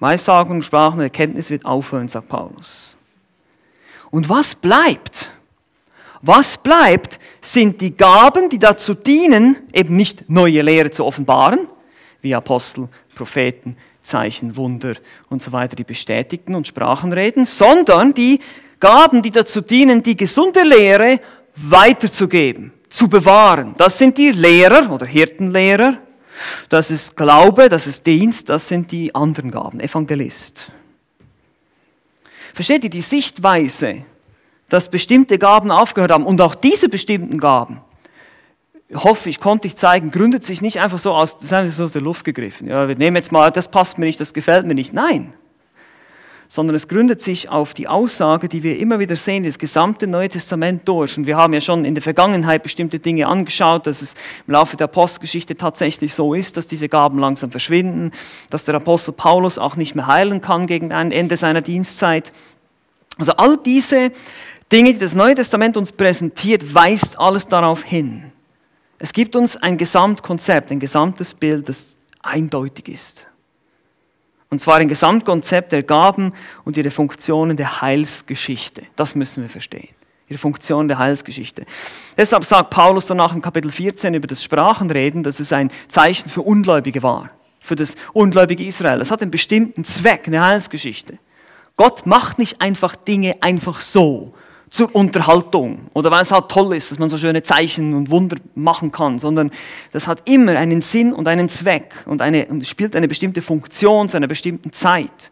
A: Weissagung, Sprachen, Erkenntnis wird aufhören, sagt Paulus. Und was bleibt? Was bleibt, sind die Gaben, die dazu dienen, eben nicht neue Lehre zu offenbaren, wie Apostel, Propheten, Zeichen, Wunder und so weiter, die bestätigten und Sprachen reden, sondern die Gaben, die dazu dienen, die gesunde Lehre weiterzugeben zu bewahren. Das sind die Lehrer oder Hirtenlehrer. Das ist Glaube, das ist Dienst, das sind die anderen Gaben, Evangelist. Versteht ihr die Sichtweise, dass bestimmte Gaben aufgehört haben und auch diese bestimmten Gaben, hoffe ich, konnte ich zeigen, gründet sich nicht einfach so aus, das ist so aus der Luft gegriffen. Ja, wir nehmen jetzt mal, das passt mir nicht, das gefällt mir nicht. Nein sondern es gründet sich auf die Aussage, die wir immer wieder sehen, das gesamte Neue Testament durch. Und wir haben ja schon in der Vergangenheit bestimmte Dinge angeschaut, dass es im Laufe der Apostelgeschichte tatsächlich so ist, dass diese Gaben langsam verschwinden, dass der Apostel Paulus auch nicht mehr heilen kann gegen ein Ende seiner Dienstzeit. Also all diese Dinge, die das Neue Testament uns präsentiert, weist alles darauf hin. Es gibt uns ein Gesamtkonzept, ein gesamtes Bild, das eindeutig ist. Und zwar ein Gesamtkonzept der Gaben und ihre Funktionen der Heilsgeschichte. Das müssen wir verstehen. Ihre Funktion der Heilsgeschichte. Deshalb sagt Paulus danach im Kapitel 14 über das Sprachenreden, dass es ein Zeichen für Ungläubige war. Für das ungläubige Israel. Es hat einen bestimmten Zweck, eine Heilsgeschichte. Gott macht nicht einfach Dinge einfach so, zur Unterhaltung oder weil es halt toll ist, dass man so schöne Zeichen und Wunder machen kann, sondern das hat immer einen Sinn und einen Zweck und, eine, und spielt eine bestimmte Funktion zu einer bestimmten Zeit.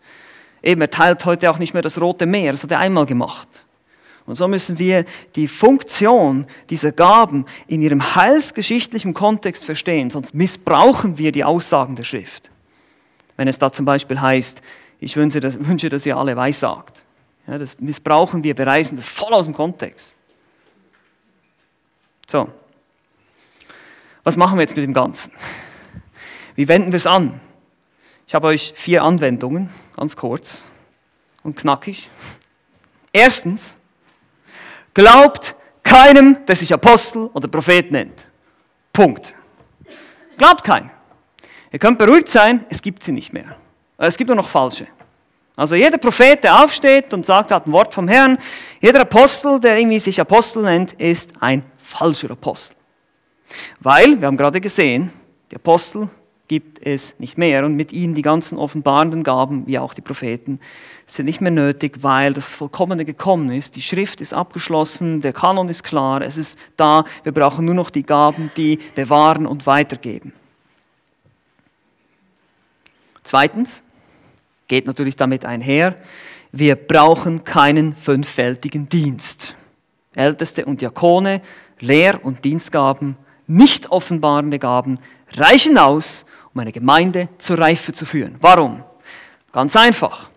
A: Eben, er teilt heute auch nicht mehr das Rote Meer, das hat er einmal gemacht. Und so müssen wir die Funktion dieser Gaben in ihrem heilsgeschichtlichen Kontext verstehen, sonst missbrauchen wir die Aussagen der Schrift. Wenn es da zum Beispiel heißt, ich wünsche, dass, wünsche, dass ihr alle weissagt Ja, das missbrauchen wir, wir reißen das voll aus dem Kontext. So, was machen wir jetzt mit dem Ganzen? Wie wenden wir es an? Ich habe euch vier Anwendungen, ganz kurz und knackig. Erstens, glaubt keinem, der sich Apostel oder Prophet nennt. Punkt. Glaubt keinen. Ihr könnt beruhigt sein, es gibt sie nicht mehr. Es gibt nur noch falsche. Also jeder Prophet, der aufsteht und sagt, hat ein Wort vom Herrn, jeder Apostel, der irgendwie sich Apostel nennt, ist ein falscher Apostel. Weil, wir haben gerade gesehen, die Apostel gibt es nicht mehr und mit ihnen die ganzen offenbarenden Gaben, wie auch die Propheten, sind nicht mehr nötig, weil das Vollkommene gekommen ist. Die Schrift ist abgeschlossen, der Kanon ist klar, es ist da. Wir brauchen nur noch die Gaben, die bewahren und weitergeben. Zweitens, geht natürlich damit einher, wir brauchen keinen fünffältigen Dienst. Älteste und Diakone, Lehr- und Dienstgaben, nicht offenbarende Gaben reichen aus, um eine Gemeinde zur Reife zu führen. Warum? Ganz einfach.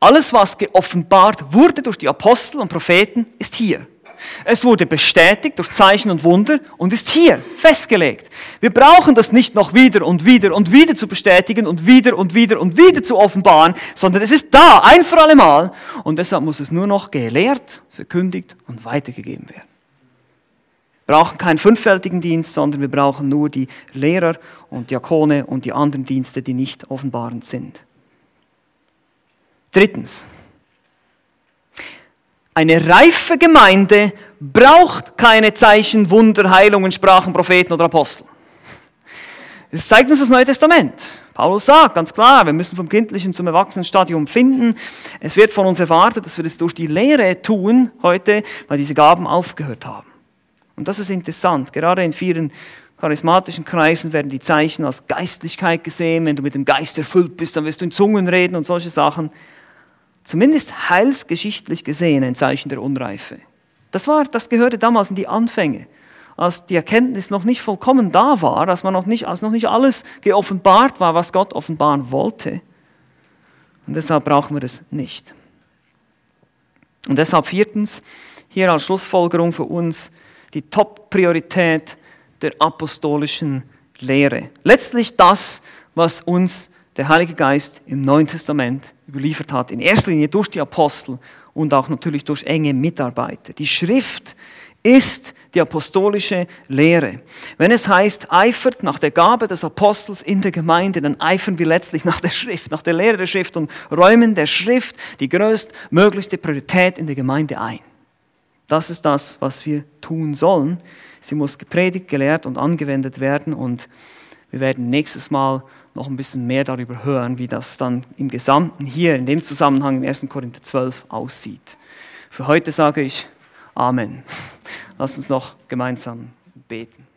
A: Alles, was geoffenbart wurde durch die Apostel und Propheten, ist hier. Es wurde bestätigt durch Zeichen und Wunder und ist hier festgelegt. Wir brauchen das nicht noch wieder und wieder und wieder zu bestätigen und wieder und wieder und wieder zu offenbaren, sondern es ist da, ein für alle Mal. Und deshalb muss es nur noch gelehrt, verkündigt und weitergegeben werden. Wir brauchen keinen fünffältigen Dienst, sondern wir brauchen nur die Lehrer und Diakone und die anderen Dienste, die nicht offenbarend sind. Drittens. Eine reife Gemeinde braucht keine Zeichen, Wunder, Heilungen, Sprachen, Propheten oder Apostel. Das zeigt uns das Neue Testament. Paulus sagt ganz klar, wir müssen vom kindlichen zum Erwachsenenstadium finden. Es wird von uns erwartet, dass wir das durch die Lehre tun heute, weil diese Gaben aufgehört haben. Und das ist interessant. Gerade in vielen charismatischen Kreisen werden die Zeichen als Geistlichkeit gesehen. Wenn du mit dem Geist erfüllt bist, dann wirst du in Zungen reden und solche Sachen zumindest heilsgeschichtlich gesehen ein Zeichen der Unreife. Das, war, das gehörte damals in die Anfänge, als die Erkenntnis noch nicht vollkommen da war, als, man noch nicht, als noch nicht alles geoffenbart war, was Gott offenbaren wollte. Und deshalb brauchen wir es nicht. Und deshalb viertens, hier als Schlussfolgerung für uns, die Top-Priorität der apostolischen Lehre. Letztlich das, was uns der Heilige Geist im Neuen Testament überliefert hat, in erster Linie durch die Apostel und auch natürlich durch enge Mitarbeiter. Die Schrift ist die apostolische Lehre. Wenn es heißt, eifert nach der Gabe des Apostels in der Gemeinde, dann eifern wir letztlich nach der Schrift, nach der Lehre der Schrift und räumen der Schrift die größtmöglichste Priorität in der Gemeinde ein. Das ist das, was wir tun sollen. Sie muss gepredigt, gelehrt und angewendet werden und wir werden nächstes Mal noch ein bisschen mehr darüber hören, wie das dann im Gesamten hier in dem Zusammenhang im 1. Korinther 12 aussieht. Für heute sage ich Amen. Lass uns noch gemeinsam beten.